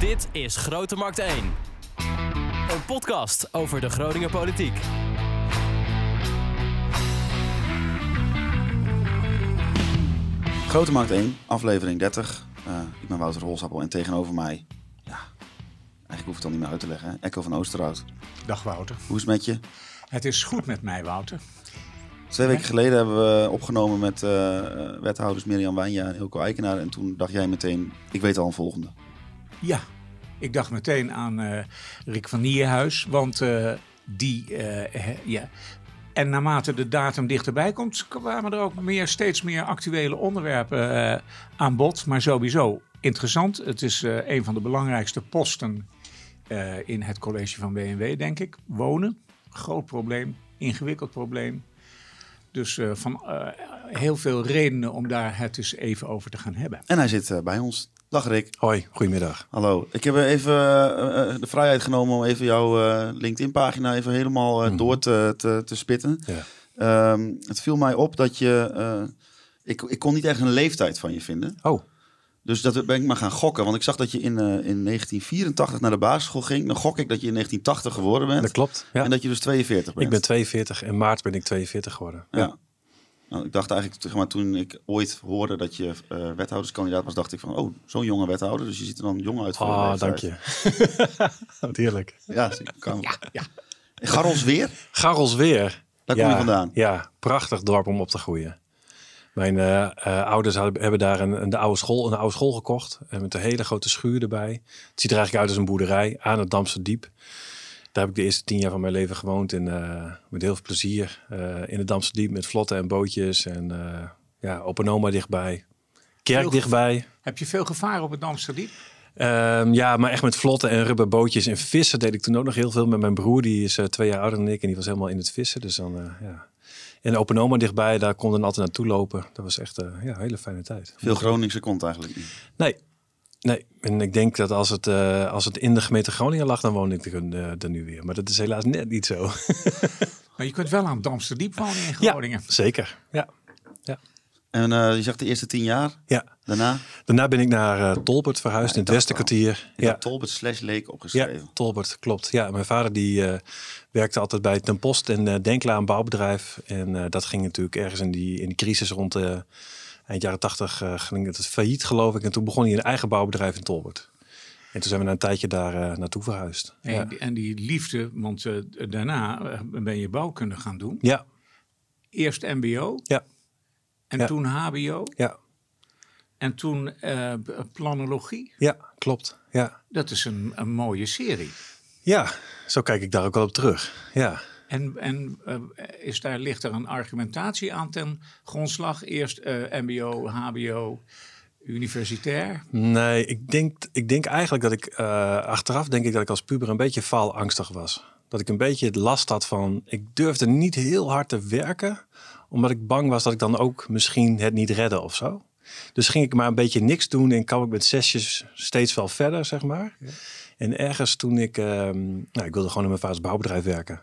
Dit is Grote Markt 1. Een podcast over de Groninger politiek. Grote Markt 1, aflevering 30. Uh, ik ben Wouter Rolsappel en tegenover mij, ja, eigenlijk hoef ik het dan niet meer uit te leggen, hè? Echo van Oosterhout. Dag Wouter. Hoe is het met je? Het is goed met mij, Wouter. Twee weken geleden hebben we opgenomen met uh, wethouders Mirjam Wijnja en Ilko Eikenaar. En toen dacht jij meteen, ik weet al een volgende. Ja, ik dacht meteen aan uh, Rick van Nierhuis. Want uh, die, ja, en naarmate de datum dichterbij komt, kwamen er ook meer, steeds meer actuele onderwerpen aan bod. Maar sowieso interessant. Het is een van de belangrijkste posten in het college van BMW, denk ik. Wonen, groot probleem, ingewikkeld probleem. Dus van heel veel redenen om daar het eens even over te gaan hebben. En hij zit bij ons. Dag Rick. Hoi, goedemiddag. Hallo. Ik heb even uh, de vrijheid genomen om even jouw uh, LinkedIn-pagina even helemaal uh, mm. door te, te, te spitten. Ja. Um, het viel mij op dat je... ik, ik kon niet echt een leeftijd van je vinden. Oh. Dus dat ben ik maar gaan gokken. Want ik zag dat je in, in 1984 naar de basisschool ging. Dan gok ik dat je in 1980 geworden bent. Dat klopt, ja. En dat je dus 42 bent. Ik ben 42. In maart ben ik 42 geworden. ja. ja. Nou, ik dacht eigenlijk, zeg maar, toen ik ooit hoorde dat je uh, wethouderskandidaat was, dacht ik van, oh, zo'n jonge wethouder. Dus je ziet er dan jong uit voor Ah, oh, dank je. Wat heerlijk. Ja, kan. ja, ja. Garrelsweer? Garrelsweer. Daar ja, kom je vandaan? Ja, prachtig dorp om op te groeien. Mijn uh, uh, ouders hadden, hebben daar een, een, oude school, een oude school gekocht. En met een hele grote schuur erbij. Het ziet er eigenlijk uit als een boerderij aan het Damse Diep. Daar heb ik de eerste tien jaar van mijn leven gewoond. En uh, met heel veel plezier. Uh, in het Damse Diep met vlotten en bootjes. En uh, ja, open oma dichtbij. Kerk veel dichtbij. Heb je veel gevaar op het Damse Diep? Um, ja, maar echt met vlotten en rubberbootjes en vissen deed ik toen ook nog heel veel met mijn broer. Die is twee jaar ouder dan ik en die was helemaal in het vissen. Dus dan, ja. En open oma dichtbij, daar kon dan altijd naartoe lopen. Dat was echt ja, een hele fijne tijd. Veel Groningse komt eigenlijk niet? Nee, Nee, en ik denk dat als het, uh, als het in de gemeente Groningen lag, dan woon ik er, uh, er nu weer. Maar dat is helaas net niet zo. maar je kunt wel aan Damsterdiep wonen in Groningen. Ja, zeker. Ja. ja. En uh, je zegt de eerste tien jaar? Ja. Daarna? Daarna ben ik naar Tolbert verhuisd ja, in het Westenkwartier. Ja. Tolbert slash Leek opgeschreven. Ja, Tolbert, klopt. Ja, mijn vader die werkte altijd bij Ten Post en Denkla, een bouwbedrijf. En dat ging natuurlijk ergens in die, in die crisis rond de eind jaren tachtig uh, ging het failliet, geloof ik. En toen begon hij een eigen bouwbedrijf in Tolbert. En toen zijn we na een tijdje daar uh, naartoe verhuisd. En, ja. en, die liefde, want uh, daarna ben je bouwkunde gaan doen. Ja. Eerst MBO. Ja. En ja. toen HBO. Ja. En toen planologie. Ja, klopt. Ja. Dat is een, een mooie serie. Ja, zo kijk ik daar ook wel op terug. Ja. En, en uh, is daar, ligt er een argumentatie aan ten grondslag? Eerst uh, MBO, HBO, universitair? Nee, ik denk, ik denk eigenlijk dat ik uh, achteraf denk ik dat ik als puber een beetje faalangstig was. Dat ik een beetje het last had van, ik durfde niet heel hard te werken, omdat ik bang was dat ik dan ook misschien het niet redde of zo. Dus ging ik maar een beetje niks doen en kwam ik met zesjes steeds wel verder, zeg maar. Ja. En ergens toen ik, nou, ik wilde gewoon in mijn vaders bouwbedrijf werken.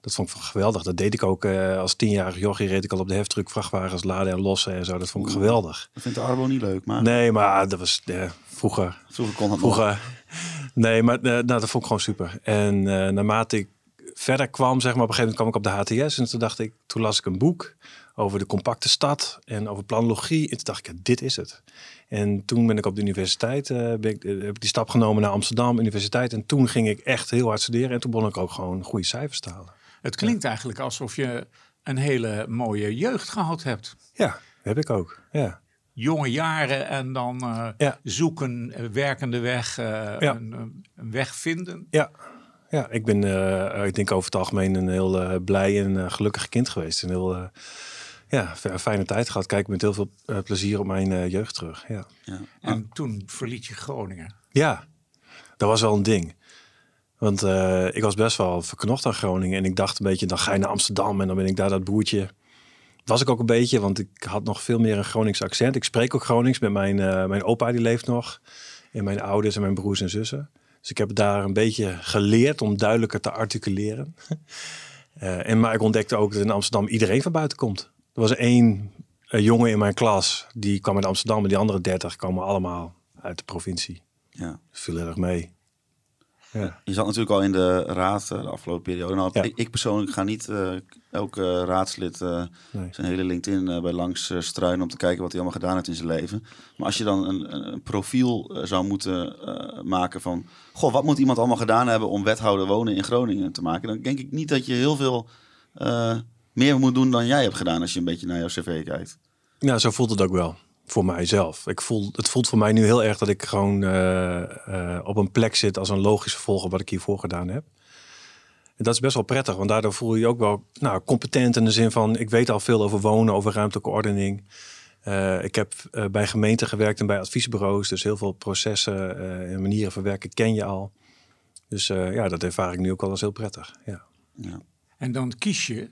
Dat vond ik geweldig. Dat deed ik ook uh, als tienjarig jochie. Reed ik al op de heftruck vrachtwagens laden en lossen en zo. Dat vond ik Oeh, geweldig. Dat vindt de Arbo niet leuk, maar... Nee, maar dat was uh, vroeger. Vroeger kon het vroeger. Nog. Nee, maar uh, nou, dat vond ik gewoon super. En naarmate ik verder kwam, zeg maar, op een gegeven moment kwam ik op de HTS. En toen dacht ik, toen las ik een boek over de compacte stad en over planologie. En toen dacht ik, ja, dit is het. En toen ben ik op de universiteit, uh, ben ik, uh, heb ik die stap genomen naar Amsterdam Universiteit. En toen ging ik echt heel hard studeren. En toen begon ik ook gewoon goede cijfers te halen. Het klinkt ja. eigenlijk alsof je een hele mooie jeugd gehad hebt. Ja, heb ik ook. Ja. Jonge jaren en dan uh, ja. zoeken, werkende weg, ja. een, een, weg vinden. Ja, ja ik ben, ik denk over het algemeen een heel blij en gelukkig kind geweest. Een heel ja, fijne tijd gehad. Kijk met heel veel uh, plezier op mijn uh, jeugd terug. Ja. ja. En ah. toen verliet je Groningen. Ja, dat was wel een ding. Want uh, ik was best wel verknocht aan Groningen. En ik dacht een beetje, dan ga je naar Amsterdam en dan ben ik daar dat boertje. Was ik ook een beetje, want ik had nog veel meer een Gronings accent. Ik spreek ook Gronings met mijn, mijn opa, die leeft nog. En mijn ouders en mijn broers en zussen. Dus ik heb daar een beetje geleerd om duidelijker te articuleren. en maar ik ontdekte ook dat in Amsterdam iedereen van buiten komt. Er was één jongen in mijn klas, die kwam uit Amsterdam. En die andere dertig kwamen allemaal uit de provincie. Ja. Dat viel heel erg mee. Ja. Je zat natuurlijk al in de raad eh, de afgelopen periode. Nou, Ja. ik, ik persoonlijk ga niet eh, elke raadslid eh, Nee. zijn hele LinkedIn eh, bij langs eh, struinen om te kijken wat hij allemaal gedaan heeft in zijn leven. Maar als je dan een, een, een profiel eh, zou moeten eh, maken van, goh, wat moet iemand allemaal gedaan hebben om wethouder wonen in Groningen te maken, dan denk ik niet dat je heel veel eh, meer moet doen dan jij hebt gedaan als je een beetje naar jouw cv kijkt. Ja, zo voelt het ook wel. Voor mijzelf. Ik voel, het voelt voor mij nu heel erg dat ik gewoon eh, eh, op een plek zit als een logisch vervolger wat ik hiervoor gedaan heb. En dat is best wel prettig, want daardoor voel je je ook wel nou, competent in de zin van ik weet al veel over wonen, over ruimtelijke ordening. Eh, ik heb eh, bij gemeenten gewerkt en bij adviesbureaus, dus heel veel processen eh, en manieren van werken ken je al. Dus eh, ja, dat ervaar ik nu ook al als heel prettig. Ja. Ja. En dan kies je,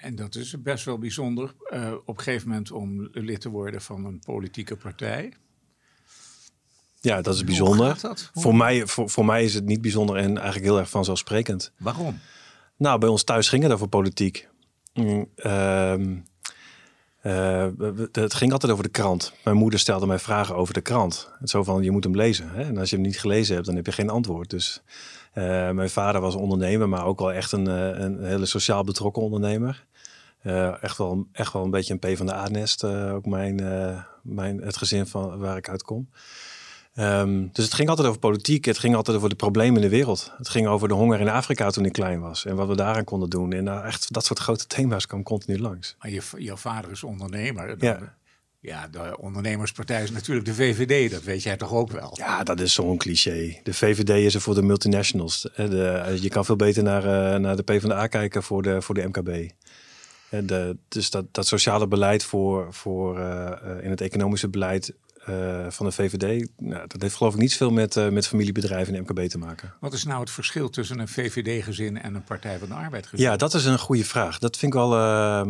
en dat is best wel bijzonder, eh, op een gegeven moment om lid te worden van een politieke partij. ja, dat is bijzonder. dat? Voor mij, voor, voor mij is het niet bijzonder en eigenlijk heel erg vanzelfsprekend. Waarom? Nou, bij ons thuis ging het over politiek. Mm, ehm, eh, het ging altijd over de krant. Mijn moeder stelde mij vragen over de krant. Zo van, je moet hem lezen. Hè? En als je hem niet gelezen hebt, dan heb je geen antwoord. Dus eh, mijn vader was ondernemer, maar ook wel echt een, een hele sociaal betrokken ondernemer. Eh, echt, wel, echt wel een beetje een P van de A-nest, eh, ook mijn, eh, mijn, het gezin van waar ik uitkom. Ehm, dus het ging altijd over politiek. Het ging altijd over de problemen in de wereld. Het ging over de honger in Afrika toen ik klein was. En wat we daaraan konden doen. En nou, echt dat soort grote thema's kwam continu langs. Maar je, jouw vader is ondernemer. Dan- Ja. ja, de ondernemerspartij is natuurlijk de VVD. Dat weet jij toch ook wel? Ja, dat is zo'n cliché. De VVD is er voor de multinationals. De, je kan veel beter naar, naar de PvdA kijken voor de, voor de MKB. En de, dus dat, dat sociale beleid voor, voor, eh, eh, in het economische beleid eh, van de VVD... Nou, dat heeft geloof ik niet veel met, eh, met familiebedrijven en MKB te maken. Wat is nou het verschil tussen een VVD-gezin en een Partij van de Arbeid gezin? Ja, dat is een goede vraag. Dat vind ik wel. eh,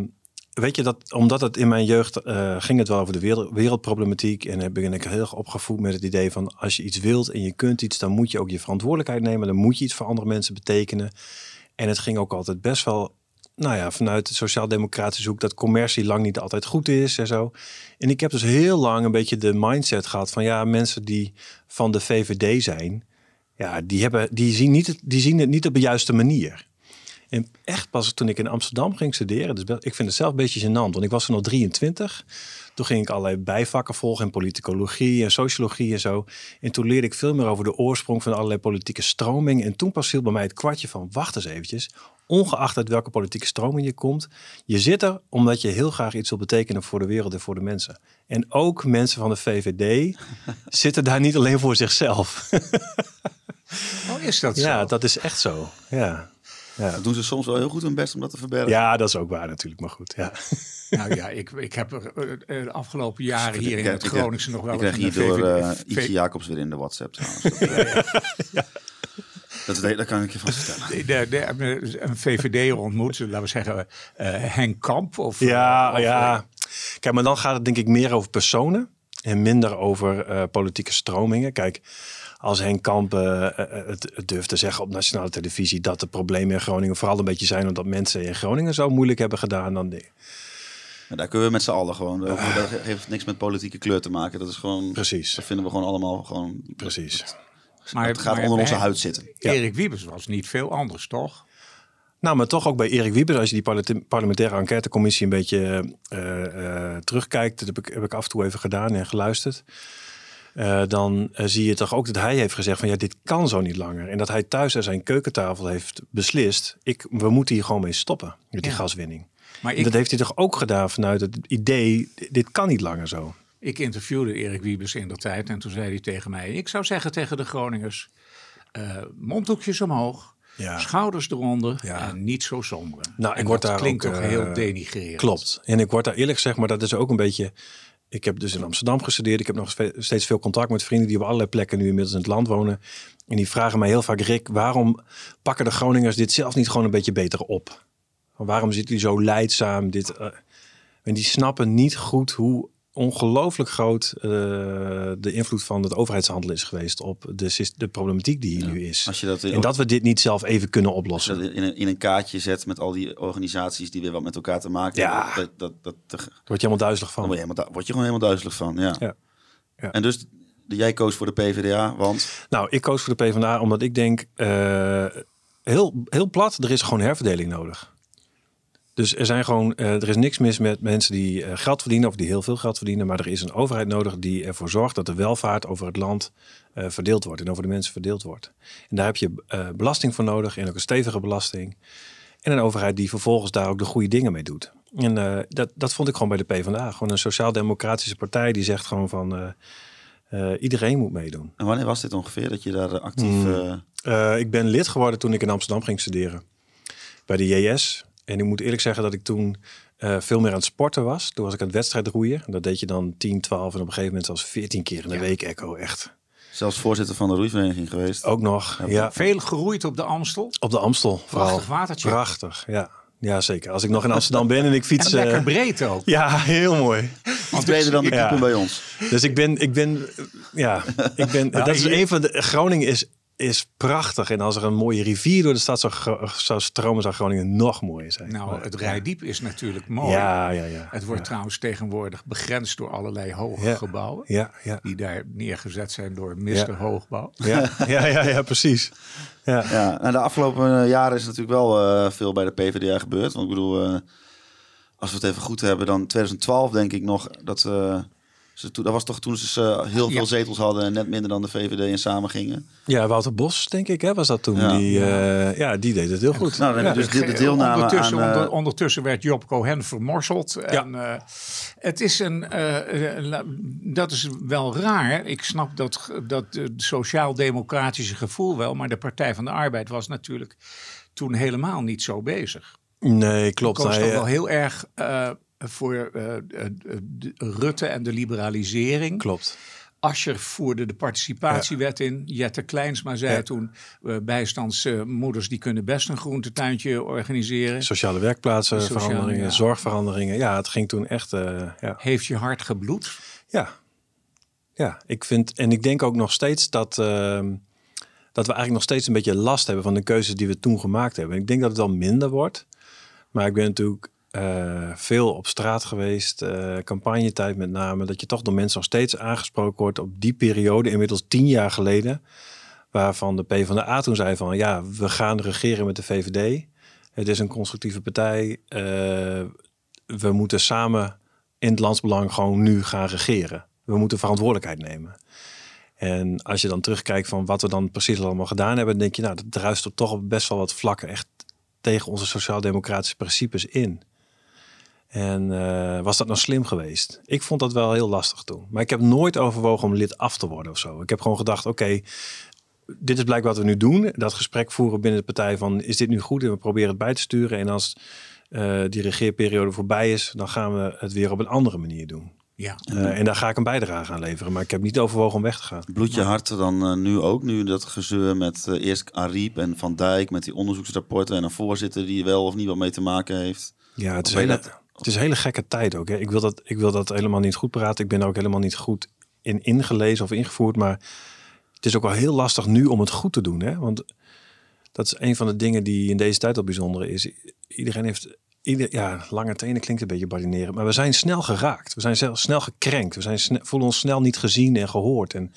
weet je dat, omdat het in mijn jeugd eh, ging het wel over de wereld, wereldproblematiek. En heb- ben ik heel erg opgevoed met het idee van als je iets wilt en je kunt iets, dan moet je ook je verantwoordelijkheid nemen. Dan moet je iets voor andere mensen betekenen. En het ging ook altijd best wel. Nou ja, vanuit de sociaal-democratische hoek dat commercie lang niet altijd goed is en zo. En ik heb dus heel lang een beetje de mindset gehad van ja, mensen die van de VVD zijn, ja, die, hebben, die, zien, niet, die zien het niet op de juiste manier. En echt pas toen ik in Amsterdam ging studeren, dus ik vind het zelf een beetje gênant, want ik was er nog 23. Toen ging ik allerlei bijvakken volgen in politicologie en sociologie en zo. En toen leerde ik veel meer over de oorsprong van allerlei politieke stromingen. En toen pas viel bij mij het kwartje van, wacht eens eventjes. Ongeacht uit welke politieke stroming je komt, je zit er omdat je heel graag iets wil betekenen voor de wereld en voor de mensen. En ook mensen van de VVD zitten daar niet alleen voor zichzelf. Oh, is dat ja, zo? dat is echt zo. Ja. Ja. Dat doen ze soms wel heel goed hun best om dat te verbergen. ja, dat is ook waar natuurlijk, maar goed. Ja. Nou ja, ik, ik heb er eh, eh, de afgelopen jaren hier in het ik- Groningse nog wel Ik krijg hierdoor eh Ietje Jacobs weer in de WhatsApp trouwens. Dat, dat, kan ik je vast vertellen. de, de, een VVD ontmoet, laten we zeggen eh, Henk Kamp. Of, Ja, of, ja. Kijk, maar dan gaat het denk ik meer over personen en minder over eh, politieke stromingen. Kijk, als Henk Kamp eh, eh, het, het durft te zeggen op nationale televisie dat de problemen in Groningen vooral een beetje zijn omdat mensen in Groningen zo moeilijk hebben gedaan, dan Maar daar kunnen we met z'n allen gewoon. Dat dat heeft niks met politieke kleur te maken. Dat is gewoon. precies, Dat vinden we gewoon allemaal gewoon. precies. maar, Het gaat maar onder onze huid zitten. Erik Wiebes was niet veel anders, toch? Nou, maar toch ook bij Erik Wiebes, als je die parlementaire enquêtecommissie een beetje eh, eh, terugkijkt, dat heb ik, heb ik af en toe even gedaan en geluisterd. Eh, dan eh, zie je toch ook dat hij heeft gezegd van ja, dit kan zo niet langer. En dat hij thuis aan zijn keukentafel heeft beslist, ik, we moeten hier gewoon mee stoppen met die Ja. gaswinning. Maar ik, dat heeft hij toch ook gedaan vanuit het idee, dit kan niet langer zo. ik interviewde Erik Wiebes in de tijd en toen zei hij tegen mij... Ik zou zeggen tegen de Groningers, eh, mondhoekjes omhoog, Ja. schouders eronder Ja. en niet zo somber. Nou, en ik word dat daar klinkt ook, toch heel denigrerend. Klopt. En ik word daar eerlijk gezegd, maar dat is ook een beetje. Ik heb dus in Amsterdam gestudeerd. Ik heb nog steeds veel contact met vrienden die op allerlei plekken nu inmiddels in het land wonen. En die vragen mij heel vaak, Rick, waarom pakken de Groningers dit zelf niet gewoon een beetje beter op? Waarom zitten die zo leidzaam? Dit, eh, en die snappen niet goed hoe ongelooflijk groot eh, de invloed van het overheidshandel is geweest op de, de problematiek die hier nu is. Als je dat, En dat we dit niet zelf even kunnen als je oplossen. dat in, een, in een kaartje zet met al die organisaties die weer wat met elkaar te maken Ja. hebben. Dat, dat, dat, word je helemaal duizelig dan van. word je, helemaal, word je gewoon helemaal duizelig van. Ja. Ja. Ja. En dus jij koos voor de PvdA, want... Nou, ik koos voor de PvdA omdat ik denk, uh, heel, heel plat, er is gewoon herverdeling nodig. Dus er, zijn gewoon, uh, er is niks mis met mensen die uh, geld verdienen of die heel veel geld verdienen. Maar er is een overheid nodig die ervoor zorgt dat de welvaart over het land uh, verdeeld wordt en over de mensen verdeeld wordt. En daar heb je belasting voor nodig en ook een stevige belasting. En een overheid die vervolgens daar ook de goede dingen mee doet. En dat, dat vond ik gewoon bij de PvdA. Gewoon een sociaal-democratische partij die zegt gewoon van iedereen moet meedoen. En wanneer was dit ongeveer dat je daar actief... Mm. ik ben lid geworden toen ik in Amsterdam ging studeren. Bij de JS, en ik moet eerlijk zeggen dat ik toen uh, veel meer aan het sporten was. Toen was ik aan het wedstrijd roeien. Dat deed je dan 10, 12 en op een gegeven moment zelfs 14 keer in de week echo. Echt. Zelfs voorzitter van de roeivereniging geweest. Ook nog, ja. Veel geroeid op de Amstel? Op de Amstel, vooral. Prachtig watertje. Prachtig, ja. Ja, zeker. Als ik nog in Amsterdam ben en ik fiets... En lekker uh, breed ook. Ja, heel mooi. Iets breder dan de ja. bij ons. Dus ik ben... Ik ben ja, ik ben dat is een van de... Groningen is is prachtig. En als er een mooie rivier door de stad zou, zou stromen, zou Groningen nog mooier zijn. Nou, het Rijdiep is natuurlijk mooi. Ja, ja, ja. Het wordt trouwens tegenwoordig begrensd door allerlei hoge gebouwen. Ja, ja. Die daar neergezet zijn door Mr. Hoogbouw. Ja, ja, ja, ja, precies. Ja. Ja, nou, de afgelopen jaren is natuurlijk wel uh, veel bij de PvdA gebeurd. Want ik bedoel, uh, als we het even goed hebben, dan 2012 denk ik nog dat... Uh, dat was toch toen ze uh, heel veel zetels hadden en net minder dan de VVD en samen gingen. Ja, Wouter Bos, denk ik, hè, was dat toen. Ja. Die, uh, ja, die deed het heel goed. Nou, dan dus de, de deelname ondertussen, aan, onder, ondertussen werd Job Cohen vermorseld. En, uh, het is een, dat is wel raar. Ik snap dat, dat sociaal-democratische gevoel wel, maar de Partij van de Arbeid was natuurlijk toen helemaal niet zo bezig. Nee, klopt. Het was toch wel heel erg voor uh, Rutte en de liberalisering. Klopt. Ascher voerde de participatiewet ja. in. Jette Kleinsma zei ja. toen: uh, bijstandsmoeders die kunnen best een groentetuintje organiseren. Sociale werkplaatsen, Sociale, veranderingen, ja. zorgveranderingen. Ja, het ging toen echt. Uh, ja. Heeft je hart gebloed? Ja. Ja, ik vind en ik denk ook nog steeds dat. Uh, dat we eigenlijk nog steeds een beetje last hebben van de keuzes die we toen gemaakt hebben. Ik denk dat het al minder wordt. Maar ik ben natuurlijk uh, veel op straat geweest, uh, campagnetijd met name, dat je toch door mensen nog steeds aangesproken wordt op die periode, inmiddels tien jaar geleden, waarvan de PvdA toen zei van ja, we gaan regeren met de VVD. Het is een constructieve partij. Uh, we moeten samen in het landsbelang gewoon nu gaan regeren. We moeten verantwoordelijkheid nemen. En als je dan terugkijkt van wat we dan precies allemaal gedaan hebben, dan denk je, nou, dat druist er toch op best wel wat vlakken echt tegen onze sociaal-democratische principes in. En uh, was dat nou slim geweest? Ik vond dat wel heel lastig toen. Maar ik heb nooit overwogen om lid af te worden of zo. Ik heb gewoon gedacht, oké, dit is blijkbaar wat we nu doen. Dat gesprek voeren binnen de partij van, is dit nu goed? En we proberen het bij te sturen. En als uh, die regeerperiode voorbij is, dan gaan we het weer op een andere manier doen. Ja. Uh, en daar ga ik een bijdrage aan leveren. Maar ik heb niet overwogen om weg te gaan. Bloed je hart dan nu ook? Nu dat gezeur met eerst Ariep en Van Dijk... met die onderzoeksrapporten en een voorzitter die wel of niet wat mee te maken heeft. Ja, het is hele, het is een hele gekke tijd ook. Hè. Ik, wil dat, ik wil dat helemaal niet goed praten. Ik ben er ook helemaal niet goed in ingelezen of ingevoerd. Maar het is ook wel heel lastig nu om het goed te doen. Hè? Want dat is een van de dingen die in deze tijd al bijzonder is. Iedereen heeft... Ieder, ja, lange tenen klinkt een beetje badinerend. Maar we zijn snel geraakt. We zijn snel gekrenkt. We zijn voelen ons snel niet gezien en gehoord. En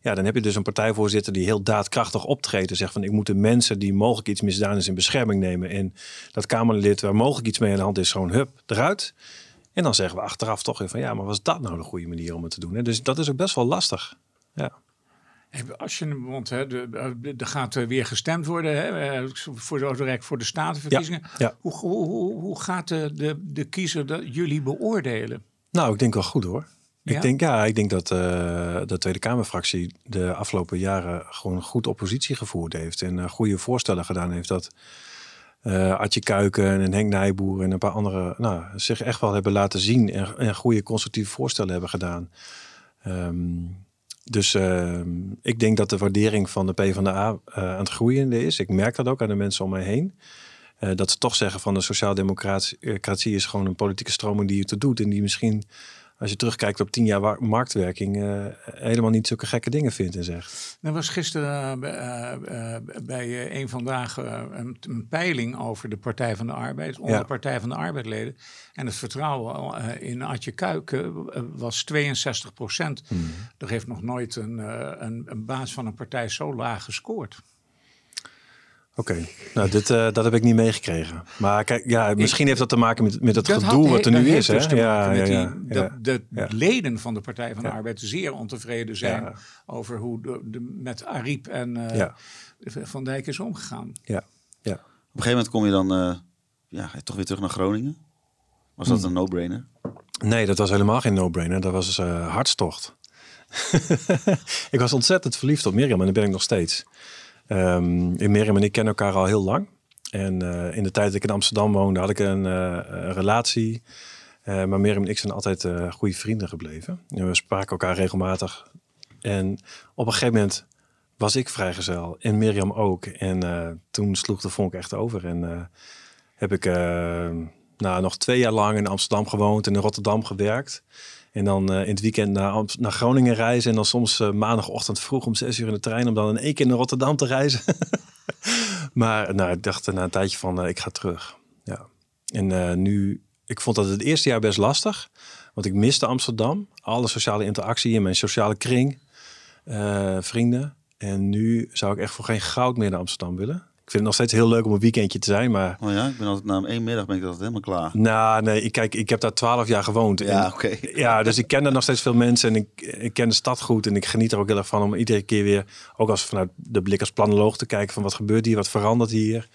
ja, dan heb je dus een partijvoorzitter die heel daadkrachtig optreedt. En zegt van ik moet de mensen die mogelijk iets misdaan is in bescherming nemen. En dat Kamerlid waar mogelijk iets mee aan de hand is, gewoon hup, eruit. En dan zeggen we achteraf toch weer van ja, maar was dat nou de goede manier om het te doen? Hè? Dus dat is ook best wel lastig. Ja. Als je, want hè, er gaat weer gestemd worden hè, voor, de, voor de statenverkiezingen. Ja, ja. Hoe, hoe, hoe gaat de, de, de kiezer dat jullie beoordelen? Nou, ik denk wel goed hoor. Ik denk ja, ik denk dat uh, de Tweede Kamerfractie de afgelopen jaren gewoon goed oppositie gevoerd heeft en uh, goede voorstellen gedaan heeft dat uh, Adje Kuiken en Henk Nijboer en een paar andere nou, zich echt wel hebben laten zien en, en goede constructieve voorstellen hebben gedaan. Um, dus ehm, ik denk dat de waardering van de PvdA aan het groeien is. Ik merk dat ook aan de mensen om mij heen. dat ze toch zeggen van de sociaal-democratie is gewoon een politieke stroming die het te doet en die misschien als je terugkijkt op tien jaar marktwerking, uh, helemaal niet zulke gekke dingen vindt en zegt. Er was gisteren uh, bij een vandaag een, een, peiling over de Partij van de Arbeid, onder de Partij van de Arbeidleden. En het vertrouwen in Adje Kuiken was 62 procent. Hmm. Er heeft nog nooit een, een, een baas van een partij zo laag gescoord. Oké, nou dit, uh, dat heb ik niet meegekregen. Maar kijk, ja, misschien heeft dat te maken met, met het gedoe wat er nu is. Dus hè? Ja, ja, ja, dat de leden van de Partij van de Arbeid zeer ontevreden zijn over hoe de, de, met Ariep en uh, Van Dijk is omgegaan. Ja. Ja. Op een gegeven moment kom je dan uh, ja, toch weer terug naar Groningen. Was dat hmm. een no-brainer? Nee, dat was helemaal geen no-brainer. Dat was hartstocht. ik was ontzettend verliefd op Mirjam en dat ben ik nog steeds. Um, Mirjam en ik kennen elkaar al heel lang. En uh, in de tijd dat ik in Amsterdam woonde, had ik een, een relatie. Uh, maar Mirjam en ik zijn altijd goede vrienden gebleven. En we spraken elkaar regelmatig. En op een gegeven moment was ik vrijgezel en Mirjam ook. En toen sloeg de vonk echt over. En heb ik nou, nog twee jaar lang in Amsterdam gewoond en in Rotterdam gewerkt. En dan uh, in het weekend naar, naar Groningen reizen. En dan soms uh, maandagochtend vroeg om zes uur in de trein om dan in één keer naar Rotterdam te reizen. maar nou, ik dacht na een tijdje van uh, ik ga terug. Ja. En nu, ik vond dat het eerste jaar best lastig. Want ik miste Amsterdam. Alle sociale interactie in mijn sociale kring. vrienden. En nu zou ik echt voor geen goud meer naar Amsterdam willen. Ik vind het nog steeds heel leuk om een weekendje te zijn, maar... Oh ja, ik ben altijd na één middag ben ik altijd helemaal klaar. Nou, nee, ik, kijk, ik heb daar twaalf jaar gewoond. Ja, oké. Ja, dus ik ken er nog steeds veel mensen en ik, ik ken de stad goed. En ik geniet er ook heel erg van om iedere keer weer, ook als vanuit de blik als planoloog te kijken van wat gebeurt hier, wat verandert hier.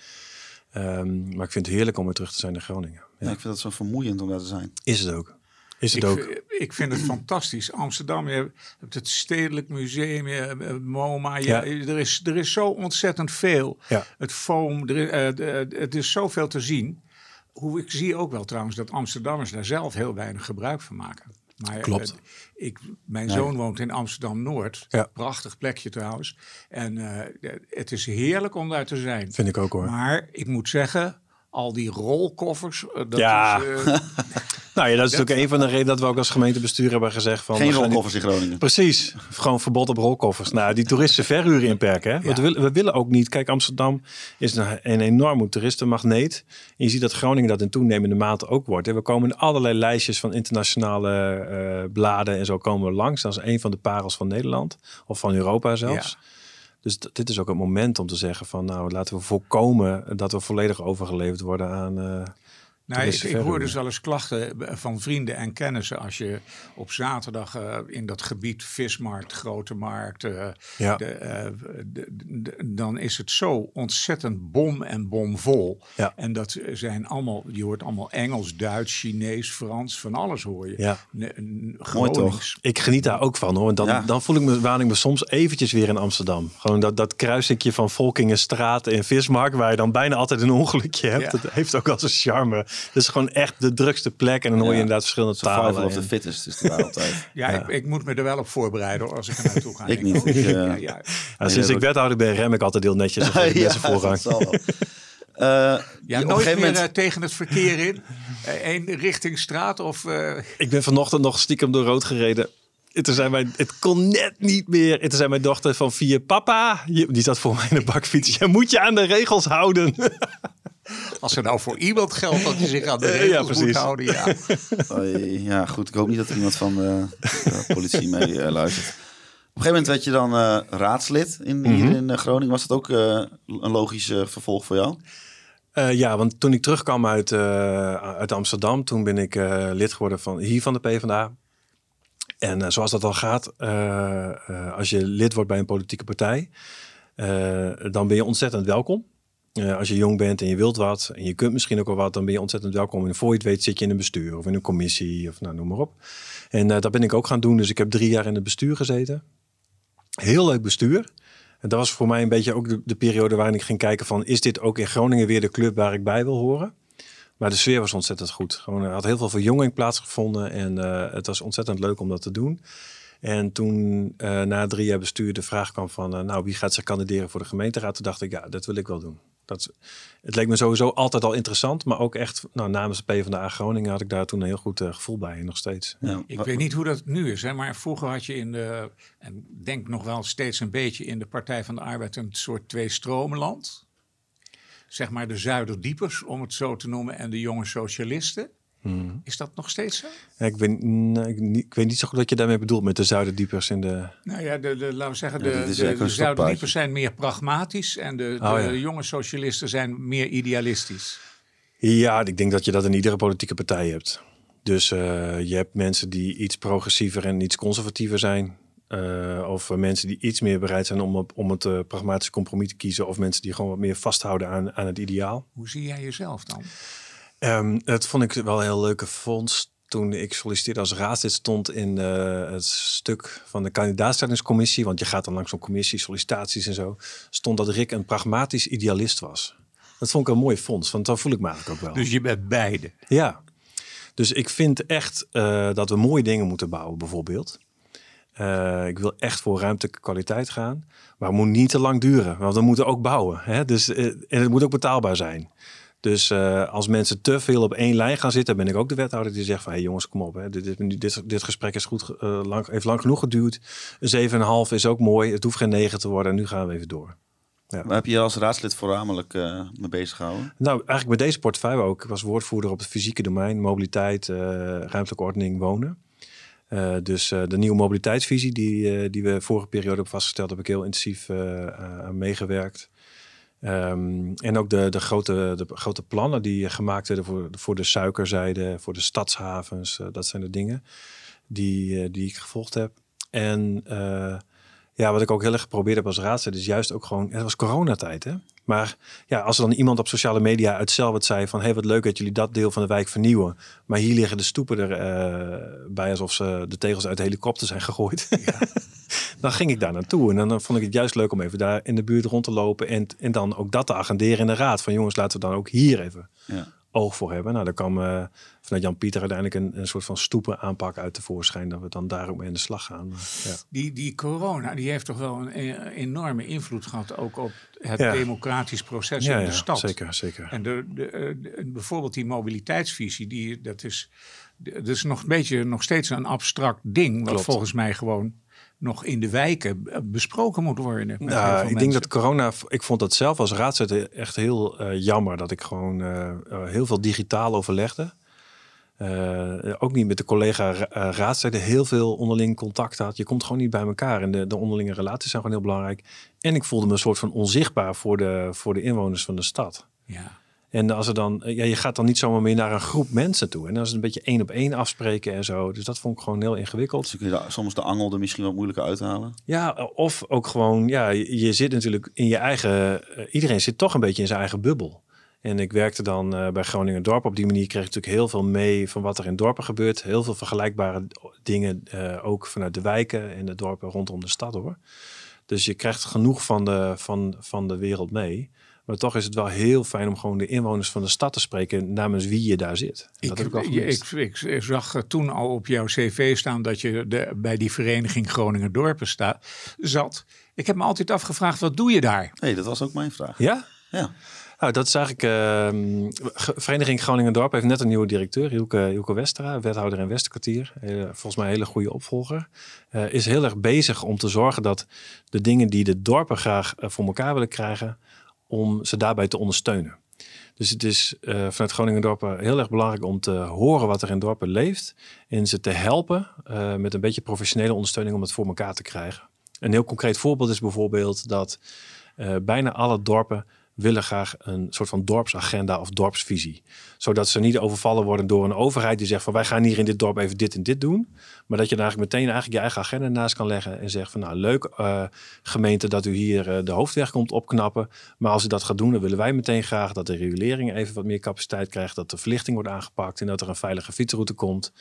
Um, maar ik vind het heerlijk om weer terug te zijn in Groningen. Ja, ik vind het zo vermoeiend om daar te zijn. Is het ook. Is het ik, ook? Ik vind het fantastisch. Amsterdam, je hebt het Stedelijk Museum, je hebt MoMA. ja. er, is, er is zo ontzettend veel. Ja. Het foam, er, uh, het is zoveel te zien. Hoe ik zie ook wel trouwens dat Amsterdammers daar zelf heel weinig gebruik van maken. Maar, Klopt. Uh, ik, mijn zoon woont in Amsterdam-Noord. Ja. Prachtig plekje trouwens. En uh, het is heerlijk om daar te zijn. Vind ik ook hoor. Maar ik moet zeggen, al die rolkoffers. Dat ja. Is, uh, nou ja, dat is natuurlijk een van de redenen dat we ook als gemeentebestuur hebben gezegd van... Geen rolkoffers in Groningen. Precies. Gewoon verbod op rolkoffers. Nou, die toeristen verhuren inperken. Hè? Ja. We, willen, we willen ook niet... Kijk, Amsterdam is een, een enorme toeristenmagneet. En je ziet dat Groningen dat in toenemende mate ook wordt. En we komen in allerlei lijstjes van internationale uh, bladen en zo komen we langs. Dat is een van de parels van Nederland. Of van Europa zelfs. Ja. Dus dit is ook het moment om te zeggen van nou laten we voorkomen dat we volledig overgeleverd worden aan. Uh, nou, ik, ik hoor dus wel eens klachten van vrienden en kennissen als je op zaterdag uh, in dat gebied vismarkt, grote markt, uh, ja. de, de, de, dan is het zo ontzettend bom en bomvol. Ja. En dat zijn allemaal, je hoort allemaal Engels, Duits, Chinees, Frans, van alles hoor je. Ja. Mooi toch? Ik geniet daar ook van hoor. En dan, ja. dan voel ik me, waan ik me soms eventjes weer in Amsterdam. Gewoon dat, dat kruisingje van Volkingenstraat en Vismarkt, waar je dan bijna altijd een ongelukje hebt. Dat heeft ook al zijn charme. Dat is gewoon echt de drukste plek. En dan hoor je inderdaad verschillende talen. Survival of the fittest is daar altijd. ja, Ik, ik, moet me er wel op voorbereiden als ik er naartoe ga. ik niet. Ik, uh, ja, sinds ik wethouder ben, rem ik altijd heel netjes op ja, voorrang. Uh, ja, nooit meer moment... uh, tegen het verkeer in? Eén uh, richting straat of... Ik ben vanochtend nog stiekem door rood gereden. toen zei mijn, het kon net niet meer. En toen zei mijn dochter van vier, papa, die zat voor mij in de bakfiets. Je moet je aan de regels houden. Als er nou voor iemand geldt dat hij zich aan de regels ja, moet houden, ja. ja, goed. Ik hoop niet dat er iemand van de, de politie mee uh, luistert. Op een gegeven moment werd je dan uh, raadslid in, mm -hmm. hier in uh, Groningen. Was dat ook een logisch vervolg voor jou? ja, want toen ik terugkwam uit, uit Amsterdam, toen ben ik lid geworden van hier van de PvdA. En zoals dat al gaat, als je lid wordt bij een politieke partij, dan ben je ontzettend welkom. Uh, als je jong bent en je wilt wat en je kunt misschien ook wel wat, dan ben je ontzettend welkom. En voor je het weet zit je in een bestuur of in een commissie of nou, noem maar op. En uh, dat ben ik ook gaan doen. Dus ik heb drie jaar in het bestuur gezeten. Heel leuk bestuur. En dat was voor mij een beetje ook de, de, periode waarin ik ging kijken van... is dit ook in Groningen weer de club waar ik bij wil horen? Maar de sfeer was ontzettend goed. Gewoon, er had heel veel verjonging plaatsgevonden en uh, het was ontzettend leuk om dat te doen. En toen na drie jaar bestuur de vraag kwam van... nou, wie gaat zich kandideren voor de gemeenteraad? Toen dacht ik, ja, dat wil ik wel doen. Dat, het leek me sowieso altijd al interessant, maar ook echt nou, namens de PvdA Groningen had ik daar toen een heel goed uh, gevoel bij, nog steeds. Ja. Ik weet niet hoe dat nu is, hè, maar vroeger had je in de, en denk nog wel steeds een beetje in de Partij van de Arbeid een soort twee-stromenland. Zeg maar de zuiderdiepers, om het zo te noemen, en de jonge socialisten. Hmm. Is dat nog steeds zo? Ja, ik, weet, nee, ik, niet- ik weet niet zo goed wat je daarmee bedoelt met de zuiderdiepers in de... Nou ja, de, de, laten we zeggen, de, de, zuiderdiepers zijn meer pragmatisch en de, de Oh ja. jonge socialisten zijn meer idealistisch. Ja, ik denk dat je dat in iedere politieke partij hebt. Dus eh, je hebt mensen die iets progressiever en iets conservatiever zijn. Eh, of mensen die iets meer bereid zijn om, op, om het eh, pragmatische compromis te kiezen. Of mensen die gewoon wat meer vasthouden aan, aan het ideaal. Hoe zie jij jezelf dan? Ehm dat vond ik wel een heel leuke fonds. Toen ik solliciteerde als raadslid stond in eh, het stuk van de kandidaatstellingscommissie. Want je gaat dan langs zo'n commissie, sollicitaties en zo. Stond dat Rick een pragmatisch idealist was. Dat vond ik een mooi fonds, want dan voel ik me eigenlijk ook wel. Dus je bent beide. Ja, dus ik vind echt eh, dat we mooie dingen moeten bouwen, bijvoorbeeld. Eh, ik wil echt voor ruimtelijke kwaliteit gaan, maar het moet niet te lang duren, want we moeten ook bouwen. Hè? Dus, en het moet ook betaalbaar zijn. Dus eh, als mensen te veel op één lijn gaan zitten, ben ik ook de wethouder die zegt van... hé jongens, kom op, hè. Dit, dit, dit, dit gesprek is goed, eh, lang, heeft lang genoeg geduurd. Een 7,5 is ook mooi, het hoeft geen 9 te worden en nu gaan we even door. Waar heb je je als raadslid voornamelijk eh mee bezig gehouden? Nou, eigenlijk met deze portefeuille ook. Ik was woordvoerder op het fysieke domein, mobiliteit, ruimtelijke ordening, wonen. Dus de nieuwe mobiliteitsvisie die, die we vorige periode hebben vastgesteld, heb ik heel intensief aan meegewerkt. Ehm, en ook de, de, grote, de grote plannen die gemaakt werden voor, voor de suikerzijde, voor de stadshavens. eh, dat zijn de dingen die, eh, die ik gevolgd heb. En eh, ja, wat ik ook heel erg geprobeerd heb als raadslid is juist ook gewoon... Het was coronatijd, hè? Maar ja, als er dan iemand op sociale media uit Selwert zei van... hey, wat leuk dat jullie dat deel van de wijk vernieuwen. Maar hier liggen de stoepen er eh, bij alsof ze de tegels uit de helikopter zijn gegooid. dan ging ik daar naartoe. En dan, dan vond ik het juist leuk om even daar in de buurt rond te lopen. En, en dan ook dat te agenderen in de raad. Van jongens, laten we dan ook hier even Ja. oog voor hebben. Nou, daar kwam eh, vanuit Jan-Pieter uiteindelijk een, een soort van stoepen aanpak uit tevoorschijn. Dat we dan daar ook mee aan de slag gaan. Maar, ja. Die, die corona die heeft toch wel een enorme invloed gehad ook op het Ja. democratisch proces Ja, in de ja, stad. zeker, zeker. En de, de, eh, de- bijvoorbeeld die mobiliteitsvisie, die, dat, is, dat is nog een beetje nog steeds een abstract ding. Wat Klopt. volgens mij gewoon nog in de wijken eh, besproken moet worden. Nou, ik denk dat corona, ik vond dat zelf als raadslid echt heel eh, jammer dat ik gewoon eh, heel veel digitaal overlegde. Ook niet met de collega ra- raadsleden heel veel onderling contact had. Je komt gewoon niet bij elkaar en de, de onderlinge relaties zijn gewoon heel belangrijk. En ik voelde me een soort van onzichtbaar voor de, voor de inwoners van de stad. Ja. En als er dan, ja, je gaat dan niet zomaar meer naar een groep mensen toe. En dan is het een beetje één op één afspreken en zo. Dus dat vond ik gewoon heel ingewikkeld. Dus kun je soms de angel er misschien wat moeilijker uithalen. Ja, of ook gewoon, ja, je zit natuurlijk in je eigen, eh, iedereen zit toch een beetje in zijn eigen bubbel. En ik werkte dan eh, bij Groningen Dorp. Op die manier kreeg ik natuurlijk heel veel mee van wat er in dorpen gebeurt. Heel veel vergelijkbare dingen, eh, ook vanuit de wijken en de dorpen rondom de stad hoor. Dus je krijgt genoeg van de, van, van de wereld mee. Maar toch is het wel heel fijn om gewoon de inwoners van de stad te spreken namens wie je daar zit. En dat Ik, heb ik ik, ik zag toen al op jouw cv staan dat je de, bij die vereniging Groningen Dorpen sta, zat. Ik heb me altijd afgevraagd, wat doe je daar? hey, dat was ook mijn vraag. Ja? Ja. Nou, dat is eigenlijk. ehm, Vereniging Groningen Dorp heeft net een nieuwe directeur, Hielke, Hielke Westera, wethouder in Westerkwartier. Eh, volgens mij een hele goede opvolger. Eh, is heel erg bezig om te zorgen dat de dingen die de dorpen graag eh, voor elkaar willen krijgen, om ze daarbij te ondersteunen. Dus het is eh, vanuit Groningen Dorpen heel erg belangrijk om te horen wat er in dorpen leeft. En ze te helpen eh, met een beetje professionele ondersteuning om het voor elkaar te krijgen. Een heel concreet voorbeeld is bijvoorbeeld dat eh, bijna alle dorpen willen graag een soort van dorpsagenda of dorpsvisie. Zodat ze niet overvallen worden door een overheid die zegt van wij gaan hier in dit dorp even dit en dit doen. Maar dat je daar eigenlijk meteen eigenlijk je eigen agenda naast kan leggen en zegt van nou leuk eh, gemeente dat u hier eh, de hoofdweg komt opknappen. Maar als u dat gaat doen dan willen wij meteen graag dat de regulering even wat meer capaciteit krijgt. Dat de verlichting wordt aangepakt en dat er een veilige fietsroute komt.